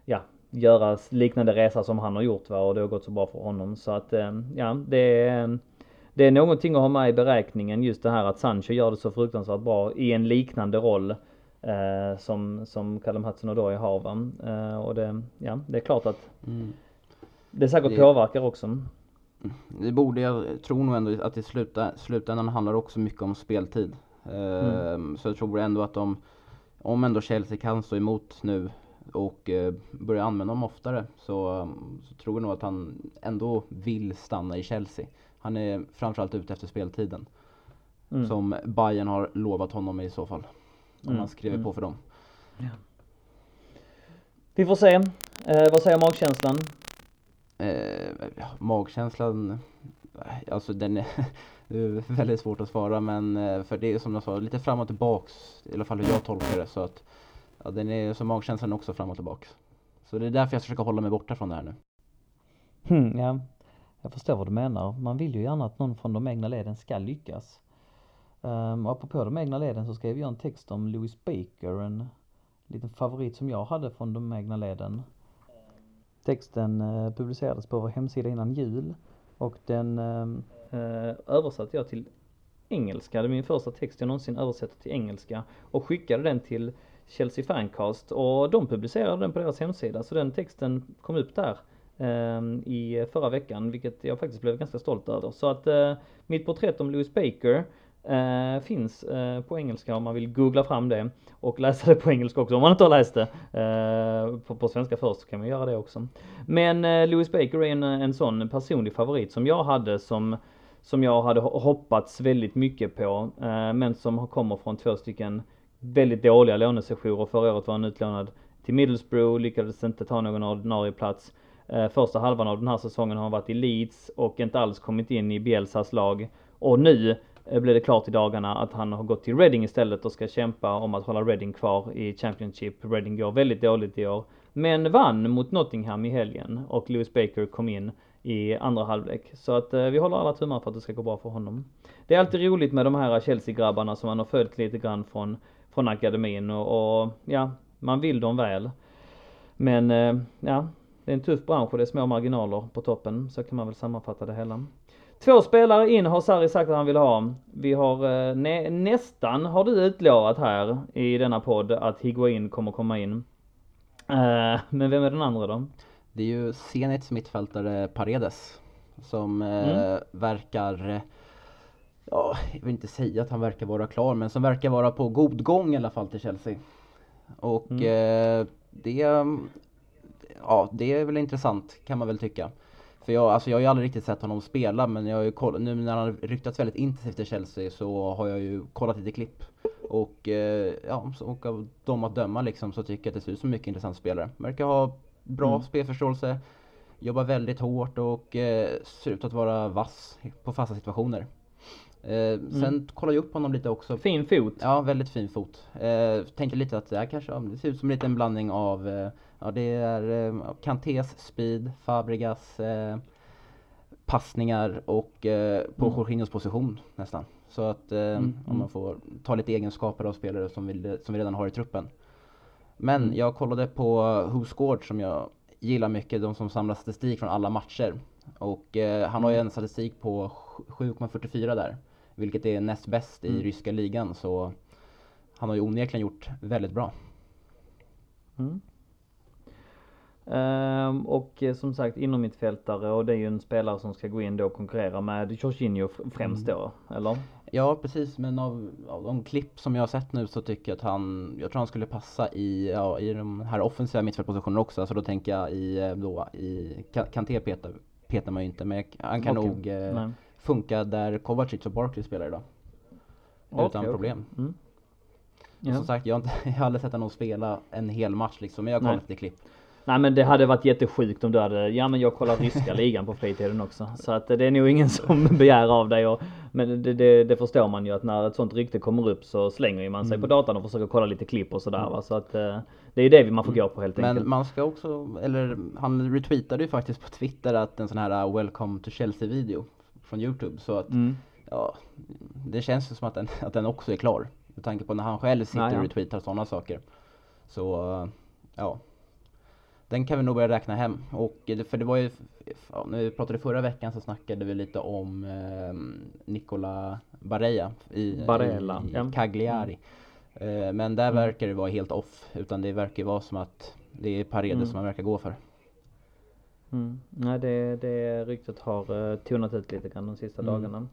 ja, göra liknande resa som han har gjort va och det har gått så bra för honom så att eh, ja det är det är någonting att ha med i beräkningen just det här att Sancho gör det så fruktansvärt bra i en liknande roll eh, som, som Callum Hudson-Odoi har va. Eh, och det, ja det är klart att mm. det säkert det, påverkar också. Det borde, jag tror nog ändå att i sluta, slutändan handlar också mycket om speltid. Eh, mm. Så jag tror ändå att de, om ändå Chelsea kan stå emot nu och eh, börjar använda dem oftare så, så tror jag nog att han ändå vill stanna i Chelsea. Han är framförallt ute efter speltiden. Mm. Som Bayern har lovat honom i så fall. Om mm. han skriver mm. på för dem. Ja. Vi får se. Eh, vad säger magkänslan? Eh, magkänslan, alltså den är väldigt svårt att svara men eh, för det är som jag sa lite fram och tillbaks i alla fall hur jag tolkar det så att Ja, den är som magkänslan också fram och tillbaks. Så det är därför jag försöker hålla mig borta från det här nu. Hmm, ja, jag förstår vad du menar. Man vill ju gärna att någon från de egna leden ska lyckas. Um, apropå de egna leden så skrev jag en text om Louis Baker, en liten favorit som jag hade från de egna leden. Texten uh, publicerades på vår hemsida innan jul och den uh, översatte jag till engelska. Det är min första text jag någonsin översätter till engelska och skickade den till Chelsea Fancast och de publicerade den på deras hemsida så den texten kom upp där ehm, i förra veckan vilket jag faktiskt blev ganska stolt över. Så att eh, mitt porträtt om Louis Baker Eh, finns eh, på engelska om man vill googla fram det och läsa det på engelska också om man inte har läst det. Eh, på, på, svenska först kan man göra det också. Men eh, Louis Baker är en, en sån personlig favorit som jag hade som som jag hade hoppats väldigt mycket på eh, men som kommer från två stycken väldigt dåliga lånesessioner. Förra året var han utlånad till Middlesbrough, lyckades inte ta någon ordinarie plats. Eh, första halvan av den här säsongen har han varit i Leeds och inte alls kommit in i Bielsas lag. Och nu eh, blev det klart i dagarna att han har gått till Reading istället och ska kämpa om att hålla Reading kvar i Championship. Reading går väldigt dåligt i år. Men vann mot Nottingham i helgen och Lewis Baker kom in i andra halvlek. Så att eh, vi håller alla tummar för att det ska gå bra för honom. Det är alltid roligt med de här Chelsea-grabbarna som man har följt lite grann från, från akademin och, och ja, man vill dem väl. Men eh, ja, det är en tuff bransch och det är små marginaler på toppen. Så kan man väl sammanfatta det hela. Två spelare in har Sarri sagt att han vill ha. Vi har eh, nä nästan har du utlovat här i denna podd att Higuain kommer komma in. Eh, men vem är den andra då? Det är ju Zenits mittfältare Paredes som eh, mm. verkar Ja, jag vill inte säga att han verkar vara klar men som verkar vara på god gång i alla fall till Chelsea. Och mm. eh, det Ja, det är väl intressant kan man väl tycka. För jag, alltså jag har ju aldrig riktigt sett honom spela men jag har ju kollat, nu när han har ryktats väldigt intensivt i Chelsea så har jag ju kollat lite klipp. Och eh, ja, och av dem att döma liksom så tycker jag att det ser ut som en mycket intressant spelare. Verkar ha bra mm. spelförståelse, jobbar väldigt hårt och eh, ser ut att vara vass på fasta situationer. Eh, mm. Sen kollade jag upp honom lite också. Fin fot. Ja, väldigt fin fot. Eh, tänkte lite att det här kanske det ser ut som en liten blandning av eh, Ja, det är Kantés speed, Fabregas passningar och eh, på mm. Jorginhos position nästan. Så att eh, mm. om man mm. får ta lite egenskaper av spelare som vi, som vi redan har i truppen. Men mm. jag kollade på Scored som jag gillar mycket, de som samlar statistik från alla matcher. Och eh, han har ju mm. en statistik på 7,44 där. Vilket är näst bäst i mm. ryska ligan så han har ju onekligen gjort väldigt bra. Mm. Um, och eh, som sagt inom mittfältare och det är ju en spelare som ska gå in då och konkurrera med Jorginho främst mm. då, eller? Ja precis, men av, av de klipp som jag har sett nu så tycker jag att han, jag tror han skulle passa i, ja, i de här offensiva mittfältpositionerna också. Så då tänker jag i, eh, då, i Kanté petar, petar man ju inte, men han kan okay. nog eh, funka där Kovacic och Barkley spelar idag. Okay, Utan problem. Okay. Mm. Ja. Som sagt, jag har, inte, jag har aldrig sett honom spela en hel match liksom, men jag har kollat lite klipp. Nej men det hade varit jättesjukt om du hade, ja men jag kollar ryska ligan på fritiden också. Så att det är nog ingen som begär av dig och, Men det, det, det, förstår man ju att när ett sånt rykte kommer upp så slänger man sig mm. på datan och försöker kolla lite klipp och sådär mm. va. Så att eh, det är ju det man får gå på helt men enkelt. Men man ska också, eller han retweetade ju faktiskt på Twitter att en sån här Welcome to Chelsea video från Youtube. Så att mm. ja, det känns ju som att den, att den också är klar. Med tanke på när han själv sitter ja, ja. och retweetar sådana saker. Så ja, den kan vi nog börja räkna hem. Och för det var ju, ja, när vi pratade förra veckan så snackade vi lite om eh, Nicola Barella i, Barella, i, i Cagliari. Mm. Eh, men där mm. verkar det vara helt off. Utan det verkar vara som att det är Paredes mm. som man verkar gå för. Mm. Nej det, det ryktet har uh, tonat ut lite grann de sista mm. dagarna.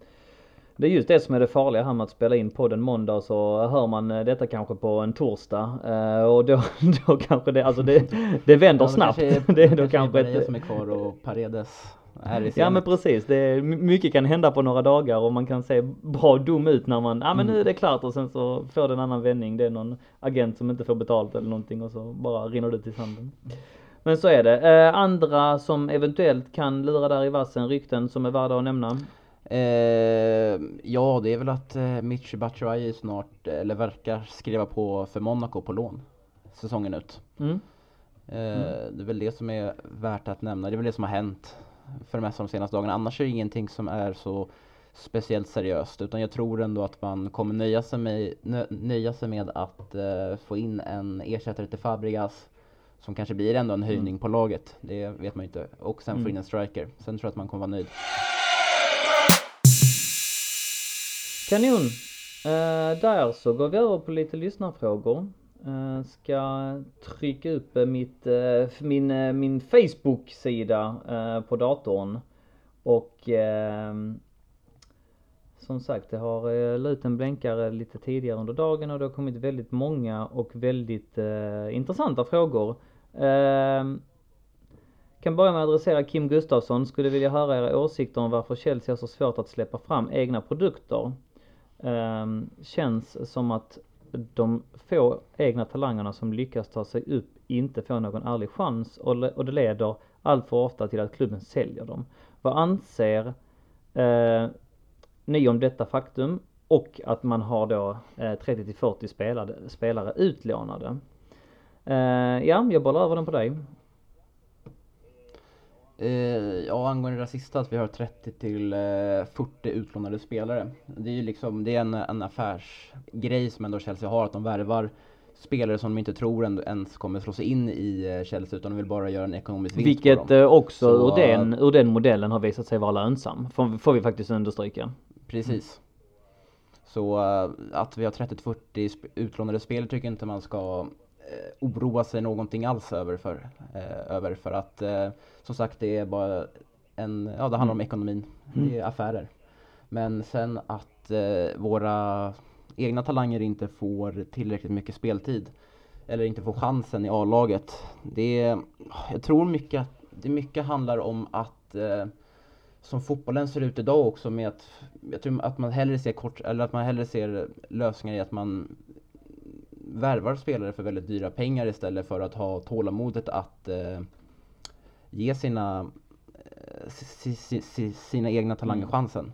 Det är just det som är det farliga här med att spela in podden måndag så hör man eh, detta kanske på en torsdag eh, och då, då kanske det, alltså det, det vänder ja, snabbt. Kanske, det är då kanske ett, som är kvar och Paredes är i Ja men precis, det är, mycket kan hända på några dagar och man kan se bra dum ut när man, ja men nu är det klart och sen så får det en annan vändning. Det är någon agent som inte får betalt eller någonting och så bara rinner det ut i sanden. Men så är det. Eh, andra som eventuellt kan lura där i vassen, rykten som är värda att nämna. Eh, ja, det är väl att eh, Mitch Batshuayi snart, eller verkar skriva på för Monaco på lån säsongen ut. Mm. Eh, mm. Det är väl det som är värt att nämna. Det är väl det som har hänt för det mesta de senaste dagarna. Annars är det ingenting som är så speciellt seriöst utan jag tror ändå att man kommer nöja sig med, nöja sig med att uh, få in en ersättare till Fabregas som kanske blir ändå en höjning mm. på laget. Det vet man ju inte. Och sen mm. få in en striker. Sen tror jag att man kommer vara nöjd. Kanon! Uh, där så går vi över på lite lyssnarfrågor. Uh, ska trycka upp mitt, uh, min, uh, min Facebook-sida på datorn. Och som sagt, det har eh, lut en blänkare lite tidigare under dagen och det har kommit väldigt många och väldigt eh, intressanta frågor. Ehm, kan börja med att adressera Kim Gustafsson. Skulle vilja höra era åsikter om varför Chelsea har så svårt att släppa fram egna produkter. Ehm, känns som att de få egna talangerna som lyckas ta sig upp inte får någon ärlig chans och, och det leder allt för ofta till att klubben säljer dem. Vad anser eh, ni om detta faktum och att man har då eh, 30 till 40 spelade, spelare utlånade? Eh, ja, jag bollar över den på dig. Eh, ja, angående det sista att vi har 30 till eh, 40 utlånade spelare. Det är ju liksom, det är en, en affärsgrej som ändå Chelsea har, att de värvar spelare som de inte tror ens kommer slå sig in i eh, Chelsea utan de vill bara göra en ekonomisk vinst Vilket på dem. eh, också Så, ur, den, ur den modellen har visat sig vara lönsam. Får, får vi faktiskt understryka. Precis. Så eh, att vi har 30-40 sp- utlånade spelare tycker inte man ska eh, oroa sig någonting alls över för, eh, över för att eh, som sagt det är bara en, ja det handlar om ekonomin, det är affärer. Men sen att eh, våra egna talanger inte får tillräckligt mycket speltid eller inte får chansen i A-laget. Det är, jag tror mycket att det mycket handlar om att eh, som fotbollen ser ut idag också med att jag tror att man hellre ser kort eller att man hellre ser lösningar i att man värvar spelare för väldigt dyra pengar istället för att ha tålamodet att eh, ge sina eh, si, si, si, sina egna talanger Mm. chansen.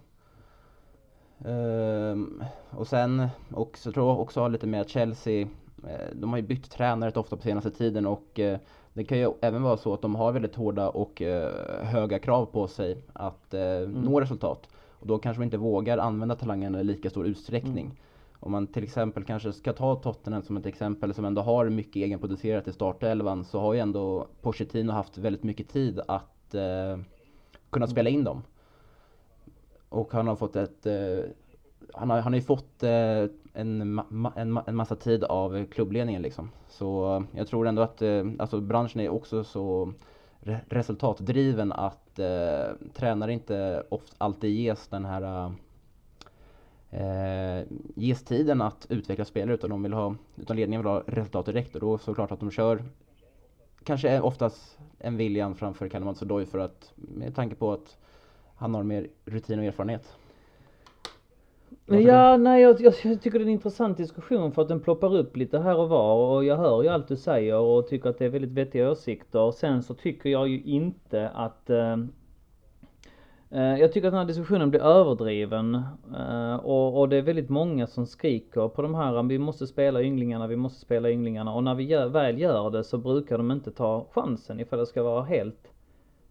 Ehm, och sen också, tror jag också har lite med att Chelsea, eh, de har ju bytt tränare rätt ofta på senaste tiden och eh, det kan ju även vara så att de har väldigt hårda och eh, höga krav på sig att eh, nå resultat. Och då kanske de inte vågar använda talangerna i lika stor utsträckning. Om man till exempel kanske ska ta Tottenham som ett exempel som ändå har mycket egenproducerat i startelvan så har ju ändå Pochettino haft väldigt mycket tid att eh, kunna spela in dem. Och han har fått ett eh, han har, han har ju fått eh, en, ma- en, ma- en massa tid av klubbledningen liksom. Så eh, jag tror ändå att eh, alltså branschen är också så re- resultatdriven att eh, tränare inte oft alltid ges den här eh, eh, ges tiden att utveckla spelare utan de vill ha, utan ledningen vill ha resultat direkt och då såklart att de kör kanske oftast en viljan framför Callum Hudson-Odoi för att med tanke på att han har mer rutin och erfarenhet. Varför Ja, nej jag, jag, jag tycker det är en intressant diskussion för att den ploppar upp lite här och var och jag hör ju allt du säger och tycker att det är väldigt vettiga åsikter. Sen så tycker jag ju inte att eh, Eh, jag tycker att den här diskussionen blir överdriven eh, och, och det är väldigt många som skriker på de här, vi måste spela ynglingarna, vi måste spela ynglingarna och när vi gör, väl gör det så brukar de inte ta chansen ifall det ska vara helt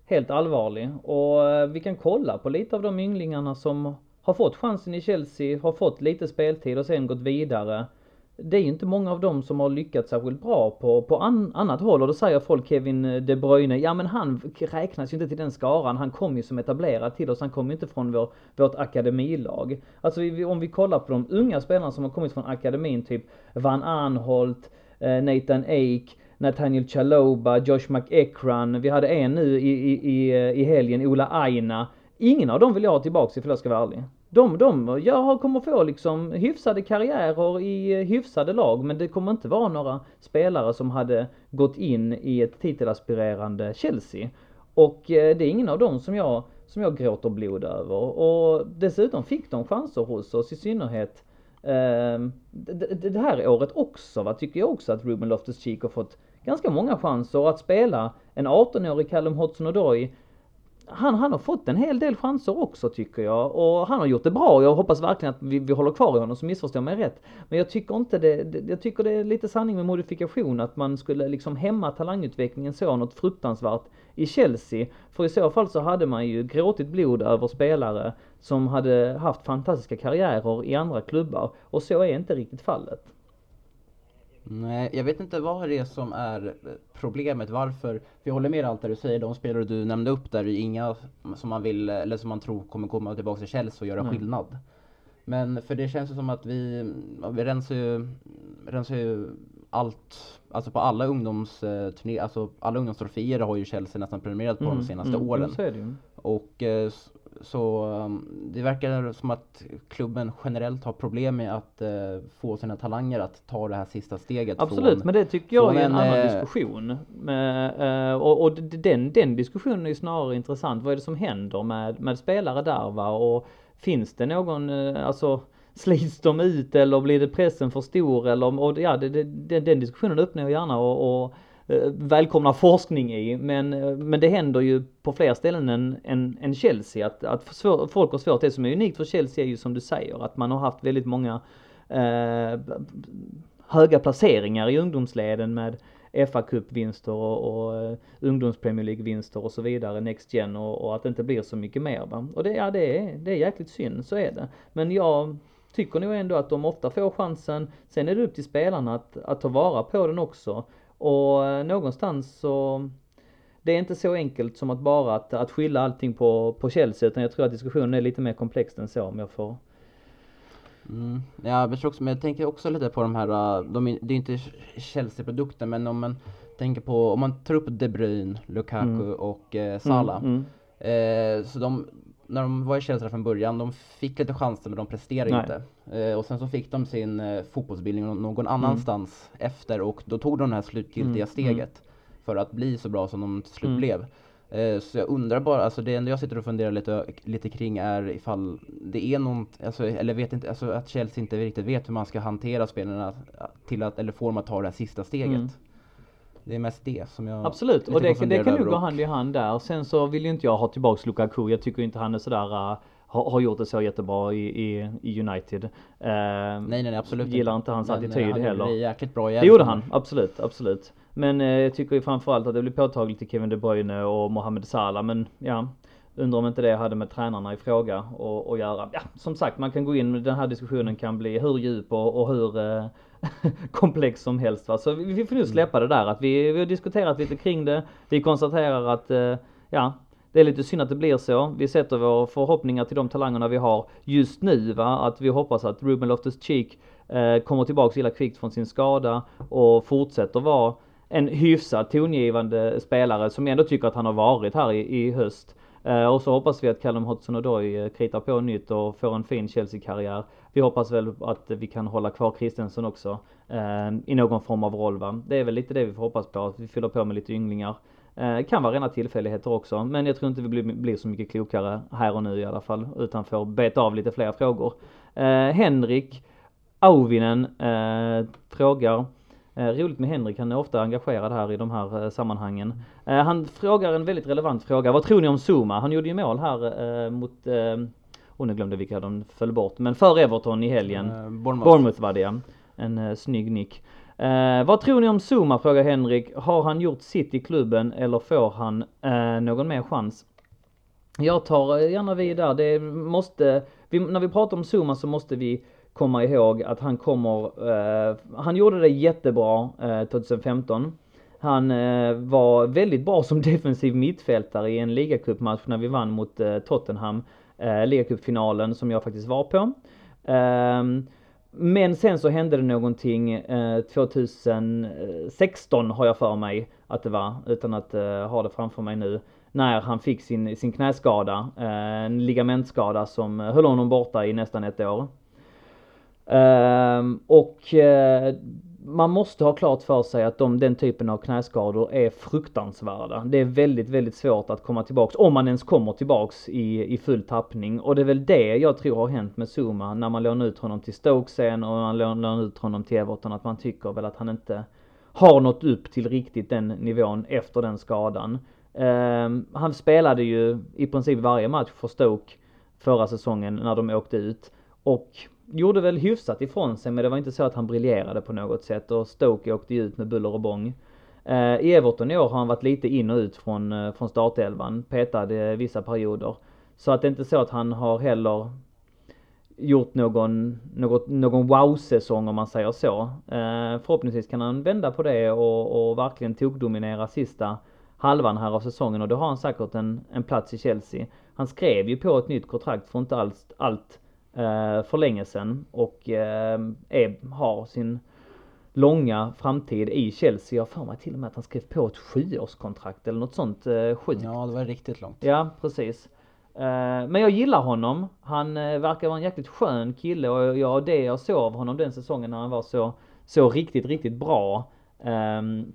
helt allvarlig. Och eh, vi kan kolla på lite av de ynglingarna som har fått chansen i Chelsea, har fått lite speltid och sen gått vidare. Det är ju inte många av dem som har lyckats särskilt bra på, på an, annat håll och då säger folk Kevin De Bruyne, ja men han räknas ju inte till den skaran, han kom ju som etablerad till oss, han kom ju inte från vår, vårt akademilag. Alltså vi, om vi kollar på de unga spelarna som har kommit från akademin, typ Van Anholt, eh, Nathan Ake, Nathaniel Chaloba, Josh McEachran, vi hade en nu i, i, i, eh, i helgen, Ola Aina. Ingen av dem vill jag ha tillbaks ifall jag ska vara ärlig. De, de jag kommer få liksom hyfsade karriärer i eh, hyfsade lag men det kommer inte vara några spelare som hade gått in i ett titelaspirerande Chelsea. Och eh, det är ingen av dem som jag, som jag gråter blod över. Och dessutom fick de chanser hos oss i synnerhet eh, det, det- det här året också va, tycker jag också att Ruben Loftus-Cheek har fått ganska många chanser att spela en 18-årig Callum Hudson-Odoi han, han har fått en hel del chanser också tycker jag och han har gjort det bra. Jag hoppas verkligen att vi, vi håller kvar i honom så missförstå mig rätt. Men jag tycker inte det, det, jag tycker det är lite sanning med modifikation att man skulle liksom hämma talangutvecklingen så något fruktansvärt i Chelsea. För i så fall så hade man ju gråtit blod över spelare som hade haft fantastiska karriärer i andra klubbar och så är inte riktigt fallet. Nej, jag vet inte vad det är som är eh, problemet, varför. För jag håller med allt det du säger, de spelare du nämnde upp där är inga som man vill, eller som man tror kommer komma tillbaka till Chelsea och göra Nej. skillnad. Men för det känns ju som att vi, vi rensar ju, rensar ju allt, alltså på alla ungdomsturnéer, alltså alla ungdomstroféer har ju Chelsea nästan prenumererat på de senaste mm, åren. mm. Och eh, så um, det verkar som att klubben generellt har problem med att uh, få sina talanger att ta det här sista steget. Absolut, från, men det tycker jag är en, en annan uh, diskussion. Med, uh, och, och den, den diskussionen är snarare intressant. Vad är det som händer med, med spelare där va? Och finns det någon, alltså slits de ut eller blir det pressen för stor eller, och ja, det, det, den diskussionen öppnar jag gärna och, och Eh, Eh, välkomnar forskning i. Men, eh, men det händer ju på fler ställen än, än, än Chelsea att, att svår, folk har svårt. Det som är unikt för Chelsea är ju som du säger att man har haft väldigt många eh, höga placeringar i ungdomsleden med fa Cup-vinster och, och eh, ungdoms-Premier League-vinster och så vidare, Next Gen och, och, att det inte blir så mycket mer va. Och det, ja, det, är, det är jäkligt synd, så är det. Men jag tycker nog ändå att de ofta får chansen. Sen är det upp till spelarna att, att ta vara på den också. Och eh, någonstans så det är inte så enkelt som att bara att, att skylla allting på, på Chelsea utan jag tror att diskussionen är lite mer komplex än så om jag får Mm. Ja, jag, också, men jag tänker också lite på de här, äh, de, det är inte Chelsea-produkter men om man tänker på, om man tar upp De Bruyne, Lukaku mm. och eh, Salah. Mm, mm. eh, så de, när de var i Chelsea från början, de fick lite chanser men de presterade Nej. inte. Eh, och sen så fick de sin eh, fotbollsbildning någon annanstans mm. efter och då tog de det här slutgiltiga mm. steget för att bli så bra som de till slut mm. blev. Eh, så jag undrar bara, alltså det enda jag sitter och funderar lite, lite kring är ifall det är något, alltså, eller vet inte, alltså att Chelsea inte riktigt vet hur man ska hantera spelarna till att, eller få dem att ta det här sista steget. Det är mest det som jag Absolut, och det, det kan nog gå hand i hand där. Sen så vill ju inte jag ha tillbaks Lukaku. Jag tycker inte han är sådär uh, har, gjort det så jättebra i, i, i United. Uh, nej nej absolut Gillar inte hans men, attityd han heller. Det jäkligt bra Det gjorde han, absolut, absolut. Men uh, jag tycker ju framförallt att det blir påtagligt till Kevin De Bruyne och Mohamed Salah. Men ja, Undrar om inte det hade med tränarna i fråga att göra. Ja, som sagt, man kan gå in, den här diskussionen kan bli hur djup och, och hur eh, komplex som helst. Va? Så vi, får nu släppa det där att vi, vi har diskuterat lite kring det. Vi konstaterar att, eh, ja, det är lite synd att det blir så. Vi sätter våra förhoppningar till de talangerna vi har just nu va. Att vi hoppas att Ruben Loftus-Cheek eh, kommer tillbaks illa kvickt från sin skada och fortsätter vara en hyfsat tongivande spelare som jag ändå tycker att han har varit här i, i höst. Eh, och så hoppas vi att Callum Hudson-Odoi eh, kritar på nytt och får en fin Chelsea-karriär. Vi hoppas väl att vi kan hålla kvar Kristensen också eh, i någon form av roll va. Det är väl lite det vi får hoppas på, att vi fyller på med lite ynglingar. Eh, kan vara rena tillfälligheter också, men jag tror inte vi blir, blir, så mycket klokare här och nu i alla fall, utan får beta av lite fler frågor. Eh, Henrik Auvinen eh, frågar Eh, roligt med Henrik, han är ofta engagerad här i de här eh, sammanhangen. Eh, han frågar en väldigt relevant fråga. Vad tror ni om Zuma? Han gjorde ju mål här mot, oh nu glömde vilka de föll bort, men för Everton i helgen. Bournemouth. Bournemouth var det ja. En snygg nick. Eh, vad tror ni om Zuma? frågar Henrik. Har han gjort sitt i klubben eller får han eh, någon mer chans? Jag tar gärna vid där. Det måste, vi, när vi pratar om Zuma så måste vi komma ihåg att han kommer, eh, han gjorde det jättebra eh, 2015. Han var väldigt bra som defensiv mittfältare i en ligacupmatch när vi vann mot Tottenham. Eh, ligacupfinalen som jag faktiskt var på. Ehm, men sen så hände det någonting eh, 2016 har jag för mig att det var, utan att eh, ha det framför mig nu. När han fick sin, sin knäskada, eh, en ligamentskada som höll honom borta i nästan ett år. Ehm, och man måste ha klart för sig att de, den typen av knäskador är fruktansvärda. Det är väldigt, väldigt svårt att komma tillbaks, om man ens kommer tillbaks i, i full tappning. Och det är väl det jag tror har hänt med Zuma när man lånar ut honom till Stoke sen och man lånar ut honom till Everton. Att man tycker väl att han inte har nått upp till riktigt den nivån efter den skadan. Um, han spelade ju i princip varje match för Stoke förra säsongen när de åkte ut. Och gjorde väl hyfsat ifrån sig men det var inte så att han briljerade på något sätt och Stoke åkte ju ut med buller och bång. Eh, I Everton i år har han varit lite in och ut från, eh, från startelvan, petad vissa perioder. Så att det är inte så att han har heller gjort någon, något, någon wow-säsong om man säger så. Eh, förhoppningsvis kan han vända på det och, och verkligen tokdominera sista halvan här av säsongen och då har han säkert en, en plats i Chelsea. Han skrev ju på ett nytt kontrakt för inte alls allt för länge sedan och eh, är, har sin långa framtid i Chelsea. Jag för mig till och med att han skrev på ett sjuårskontrakt eller något sånt eh, sjukt. Ja, det var riktigt långt. Ja, precis. Eh, men jag gillar honom. Han eh, verkar vara en jäkligt skön kille och jag, det jag såg av honom den säsongen när han var så, så riktigt, riktigt bra. Um,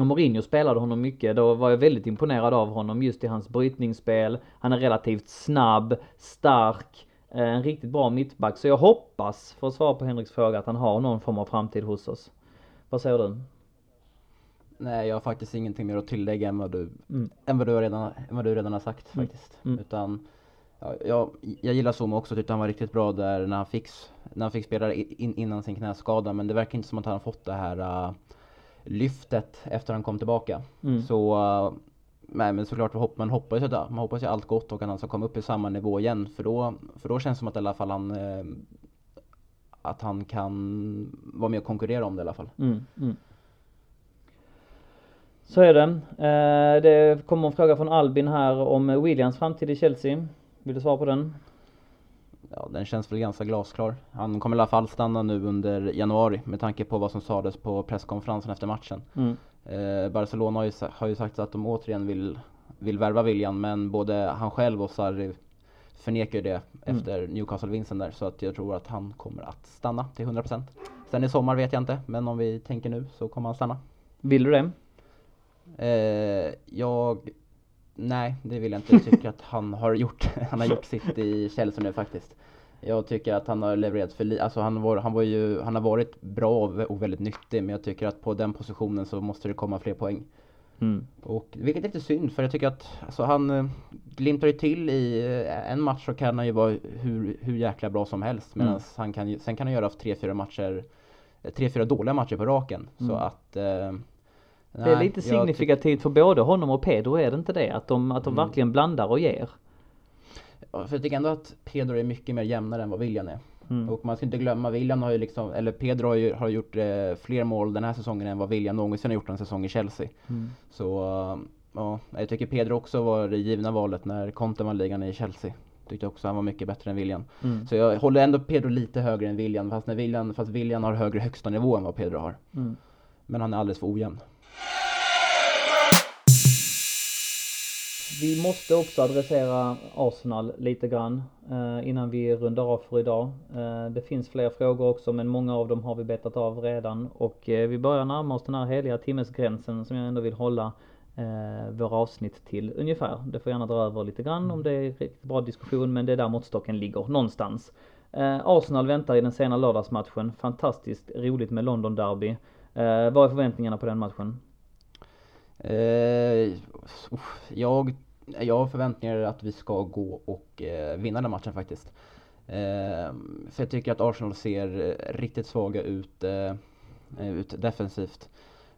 och Mourinho spelade honom mycket, då var jag väldigt imponerad av honom just i hans brytningsspel. Han är relativt snabb, stark, eh, en riktigt bra mittback. Så jag hoppas, för att svara på Henriks fråga, att han har någon form av framtid hos oss. Vad säger du? Nej, jag har faktiskt ingenting mer att tillägga än vad du, mm. än vad du, redan, vad du redan har sagt mm. faktiskt. Mm. Utan ja, jag, jag gillar Zuma också, tyckte han var riktigt bra där när han fick, när han fick spela in, innan sin knäskada. Men det verkar inte som att han har fått det här uh, lyftet efter han kom tillbaka. Mm. Så uh, Nej men såklart man hoppas ju man hoppas ju allt gott och att han ska komma upp i samma nivå igen för då, för då känns det som att i alla fall han eh, Att han kan vara med och konkurrera om det i alla fall. Mm, mm. Så är det. Eh, det kommer en fråga från Albin här om Williams framtid i Chelsea. Vill du svara på den? Ja, den känns väl ganska glasklar. Han kommer i alla fall stanna nu under januari med tanke på vad som sades på presskonferensen efter matchen. Mm. Eh, Barcelona har ju, har ju, sagt att de återigen vill, vill värva William men både han själv och Sarri förnekar det mm. efter Newcastle-vinsten där så att jag tror att han kommer att stanna till 100%. Sen i sommar vet jag inte men om vi tänker nu så kommer han stanna. Vill du det? Eh, jag Nej, det vill jag inte. Jag tycker att han har gjort, han har gjort sitt i Chelsea nu faktiskt. Jag tycker att han har levererat för lite, alltså han, var, han, var ju, han har varit bra och väldigt nyttig men jag tycker att på den positionen så måste det komma fler poäng. Mm. Och, vilket är lite synd för jag tycker att alltså, han eh, glimtar ju till i eh, en match så kan han ju vara hur, hur jäkla bra som helst medan mm. han kan, sen kan han göra tre, fyra matcher, tre, fyra dåliga matcher på raken. Mm. Så att eh, det är lite signifikativt för både honom och Pedro, är det inte det? Att de, att de mm. verkligen blandar och ger. För jag tycker ändå att Pedro är mycket mer jämnare än vad William är. Mm. Och man ska inte glömma, William har ju liksom, eller Pedro har, ju, har gjort eh, fler mål den här säsongen än vad William någonsin har gjort en säsong i Chelsea. Mm. Så ja, jag tycker Pedro också var det givna valet när Conte var ligan i Chelsea. Tyckte också han var mycket bättre än William. Mm. Så jag håller ändå Pedro lite högre än William fast, när William, fast William har högre högsta nivå än vad Pedro har. Mm. Men han är alldeles för ojämn. Vi måste också adressera Arsenal lite grann eh, innan vi rundar av för idag. Eh, det finns fler frågor också men många av dem har vi betat av redan och eh, vi börjar närma oss den här heliga timmesgränsen som jag ändå vill hålla eh, våra avsnitt till ungefär. Det får gärna dra över lite grann om det är riktigt bra diskussion men det är där måttstocken ligger någonstans. Eh, Arsenal väntar i den sena lördagsmatchen. Fantastiskt roligt med London Derby. Eh, vad är förväntningarna på den matchen? Eh, jag jag har förväntningar att vi ska gå och eh, vinna den matchen faktiskt. Eh, för jag tycker att Arsenal ser eh, riktigt svaga ut, eh, eh, ut defensivt.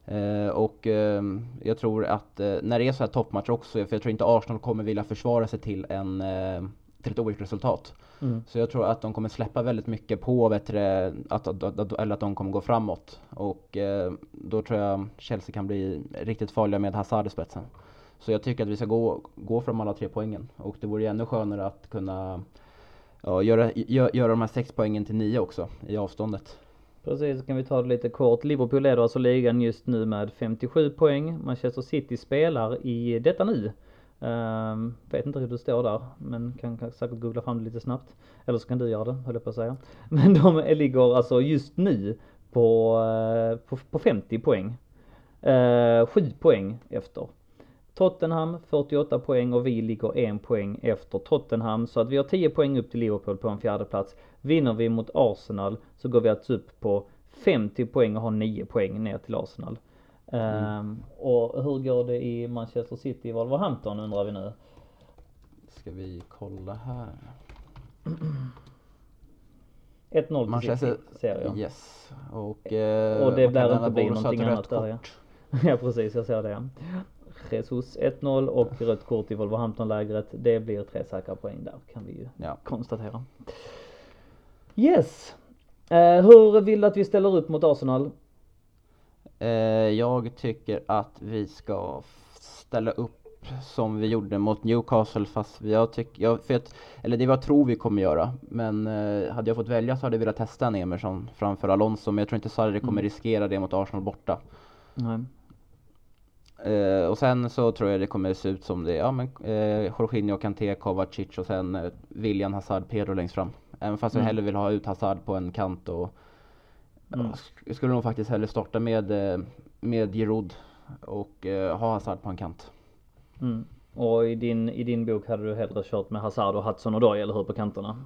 Eh, och eh, jag tror att eh, när det är så här toppmatcher också, för jag tror inte Arsenal kommer vilja försvara sig till en eh, till ett oavgjort resultat. Mm. Så jag tror att de kommer släppa väldigt mycket på bättre, att, att, att, eller att de kommer gå framåt. Och då tror jag Chelsea kan bli riktigt farliga med Hazard i spetsen. Så jag tycker att vi ska gå, gå de alla tre poängen. Och det vore ännu skönare att kunna ja, göra, gö, göra de här sex poängen till nio också i avståndet. Precis, kan vi ta det lite kort. Liverpool leder alltså ligan just nu med 57 poäng. Manchester City spelar i detta nu. Um, vet inte hur det står där, men kan, kan säkert googla fram det lite snabbt. Eller så kan du göra det, höll jag på att säga. Men de ligger alltså just nu på, uh, på, på 50 poäng. Eh, uh, 7 poäng efter. Tottenham 48 poäng och vi ligger en poäng efter Tottenham. Så att vi har 10 poäng upp till Liverpool på en fjärde plats. Vinner vi mot Arsenal så går vi alltså upp på 50 poäng och har 9 poäng ner till Arsenal. Mm. Um, och hur går det i Manchester City Wolverhampton undrar vi nu? Ska vi kolla här. 1-0 Manchester, ser jag. Yes. Och, eh, och det lär inte bli någonting annat där ja. ja precis, jag ser det. Jesus 1-0 och rött kort i Wolverhampton-lägret. Det blir tre säkra poäng där kan vi ju ja. konstatera. Yes! Eh, hur vill du att vi ställer upp mot Arsenal? Eh, jag tycker att vi ska ställa upp som vi gjorde mot Newcastle fast jag tycker, jag, att, eller det jag tror vi kommer göra. Men eh, hade jag fått välja så hade jag velat testa en Emerson framför Alonso men jag tror inte Sarri kommer mm. riskera det mot Arsenal borta. Nej. Eh, och sen så tror jag det kommer se ut som det, ja men eh, Jorginho, Kanté, Kovacic och sen eh, William, Hazard, Pedro längst fram. Även fast jag Mm. hellre vill ha ut Hazard på en kant och Mm. ja, sk- skulle nog faktiskt hellre starta med, eh, med Giroud och eh, ha Hazard på en kant. Mm. Och i din, i din bok hade du hellre kört med Hazard och Hudson och eller hur på kanterna?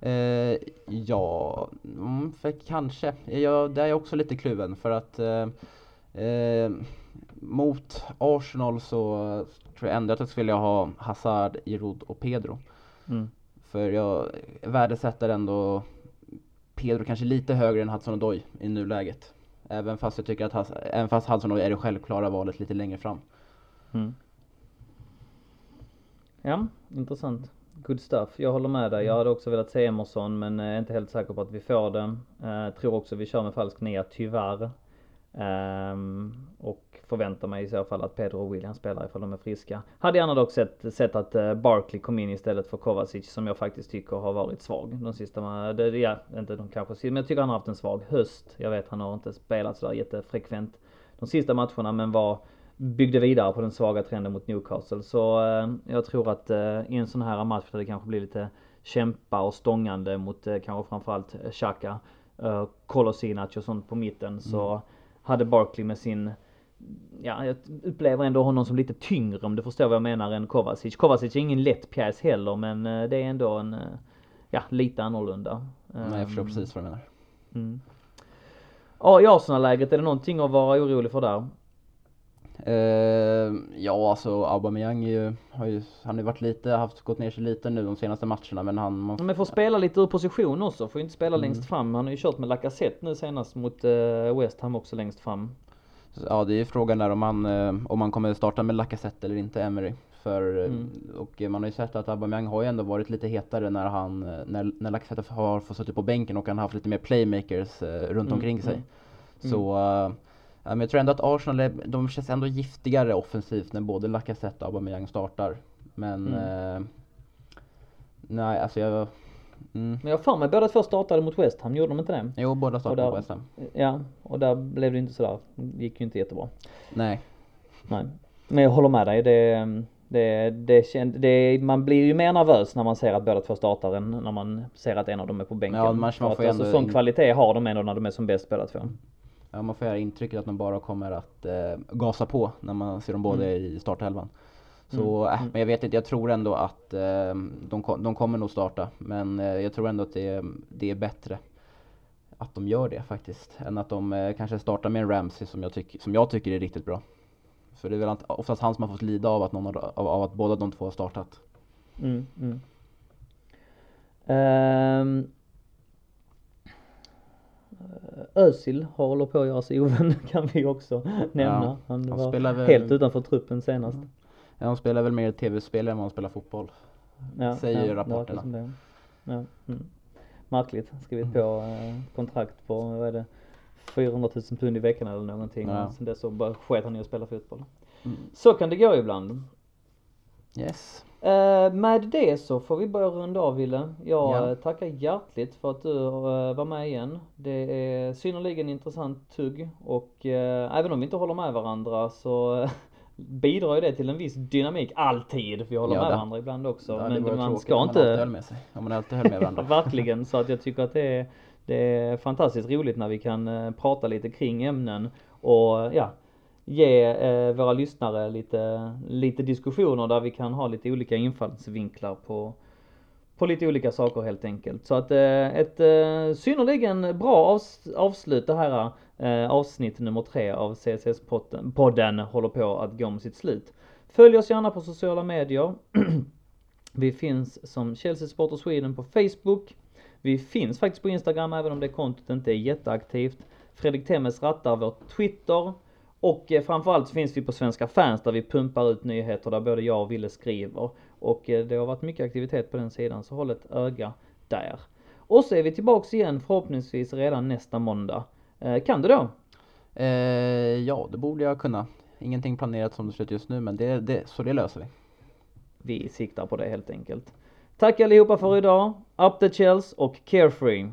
Eh, ja, mm, för kanske. Jag, där är jag också lite kluven för att eh, eh, mot Arsenal så tror jag ändå att jag skulle vilja ha Hazard, Giroud och Pedro. Mm. För jag värdesätter ändå Pedro kanske lite högre än Hudson Odoi i nuläget. Även fast jag tycker att även fast Hudson Odoi är det självklara valet lite längre fram. Mm. Ja, intressant. Good stuff. Jag håller med dig. Jag hade också velat se Emerson men är inte helt säker på att vi får den. Eh, tror också vi kör med falsk nia, tyvärr. Um, och förväntar mig i så fall att Pedro och William spelar ifall de är friska. Hade gärna dock sett, sett att uh, Barkley kom in istället för Kovacic som jag faktiskt tycker har varit svag de sista, det, ja, inte de kanske, men jag tycker han har haft en svag höst. Jag vet han har inte spelat sådär jättefrekvent de sista matcherna men var byggde vidare på den svaga trenden mot Newcastle. Så uh, jag tror att uh, i en sån här match där det kanske blir lite kämpa och stångande mot kanske framförallt Xhaka, eh, Kolasinac och sånt på mitten så mm hade Barkley med sin Ja, jag upplever ändå honom som lite tyngre om du förstår vad jag menar än Kovacic. Kovacic är ingen lätt pjäs heller men eh, det är ändå en, eh, ja lite annorlunda. Nej, jag förstår Ehm, precis vad du menar. Mm. Ja, i Arsenal-läget, är det någonting att vara orolig för där? Eh, ja, alltså Aubameyang är ju, har ju, han har ju varit lite, haft, gått ner sig lite nu de senaste matcherna men han, man, Men får spela lite ur position också, får ju inte spela Mm. längst fram. Han har ju kört med Lacazette nu senast mot eh, West Ham också längst fram. ja det är ju frågan där om man, eh, om man kommer starta med Lacazette eller inte, Emery. För, eh, Mm. och man har ju sett att Aubameyang har ju ändå varit lite hetare när han, eh, när, när Lacazette har fått sitta på bänken och han har haft lite mer playmakers eh, runt Mm, omkring sig. mm. Så, eh, ja, men jag tror ändå att Arsenal, är, de känns ändå giftigare offensivt när både Lacazette och Aubameyang startar. Men, Mm. eh, nej alltså jag, mm. Men jag har mig båda två startade mot West Ham, gjorde de inte det? Jo, båda startar där- på West Ham. Ja, och där blev det inte sådär, det gick ju inte jättebra. Nej. Nej. Men jag håller med dig, det, det, det, känd, det man blir ju mer nervös när man ser att båda två startar än när man ser att en av dem är på bänken. Ja, man- man att får ju alltså, ändå sån kvalitet har de ändå när de är som bäst båda två. Ja, man får göra intrycket att de bara kommer att eh, gasa på när man ser dem båda Mm. i startelvan. Så, Mm, äh, men jag vet inte, jag tror ändå att eh, de, de kommer nog starta. Men eh, jag tror ändå att det, det är bättre att de gör det faktiskt. Än att de eh, kanske startar med en Ramsey som jag, tyck, som jag tycker är riktigt bra. För det är väl oftast han som har fått lida av att, någon av, av, av att båda de två har startat. Mm, mm. Ehm, eh, Özil håller på att göra sig ovän kan vi också nämna. Ja, han han var spelar väl- helt utanför truppen senast. Ja, de spelar väl mer tv-spel än vad de spelar fotboll. Ja, Säger ja, rapporterna. det. Ja, mm. Märkligt. Skrivit på eh, kontrakt på, vad är det, 400 000 pund i veckan eller någonting. Ja. Och sen dess så bara sket han i att spela fotboll. Mm. Så kan det gå ibland. Yes. Eh, med det så får vi börja runda av Ville. Jag Ja. eh, tackar hjärtligt för att du eh, var med igen. Det är synnerligen intressant tugg och även om vi inte håller med varandra så bidrar ju det till en viss dynamik alltid. Vi håller Ja, med det- varandra ibland också. Ja, men man ska om man alltid inte höll med sig. Om man alltid höll med varandra. Verkligen, så att jag tycker att det är, det är fantastiskt roligt när vi kan prata lite kring ämnen och ja, ge eh, våra lyssnare lite, lite diskussioner där vi kan ha lite olika infallsvinklar på, på lite olika saker helt enkelt. Så att eh, ett eh, synnerligen bra avs avslut det här eh, avsnitt nummer tre av CSS-podden håller på att gå mot sitt slut. Följ oss gärna på sociala medier. Vi finns som Chelsea Supporter Sweden på Facebook. Vi finns faktiskt på Instagram även om det kontot inte är jätteaktivt. Fredrik Temmes rattar vår Twitter. Och eh, framförallt så finns vi på Svenska fans där vi pumpar ut nyheter där både jag och Ville skriver. Och eh, det har varit mycket aktivitet på den sidan så håll ett öga där. Och så är vi tillbaks igen förhoppningsvis redan nästa måndag. Eh, kan du då? Eh, ja, det borde jag kunna. Ingenting planerat som det ser ut just nu, men det, det, så det löser vi. Vi siktar på det helt enkelt. Tack allihopa för idag. Up the Chels och Carefree.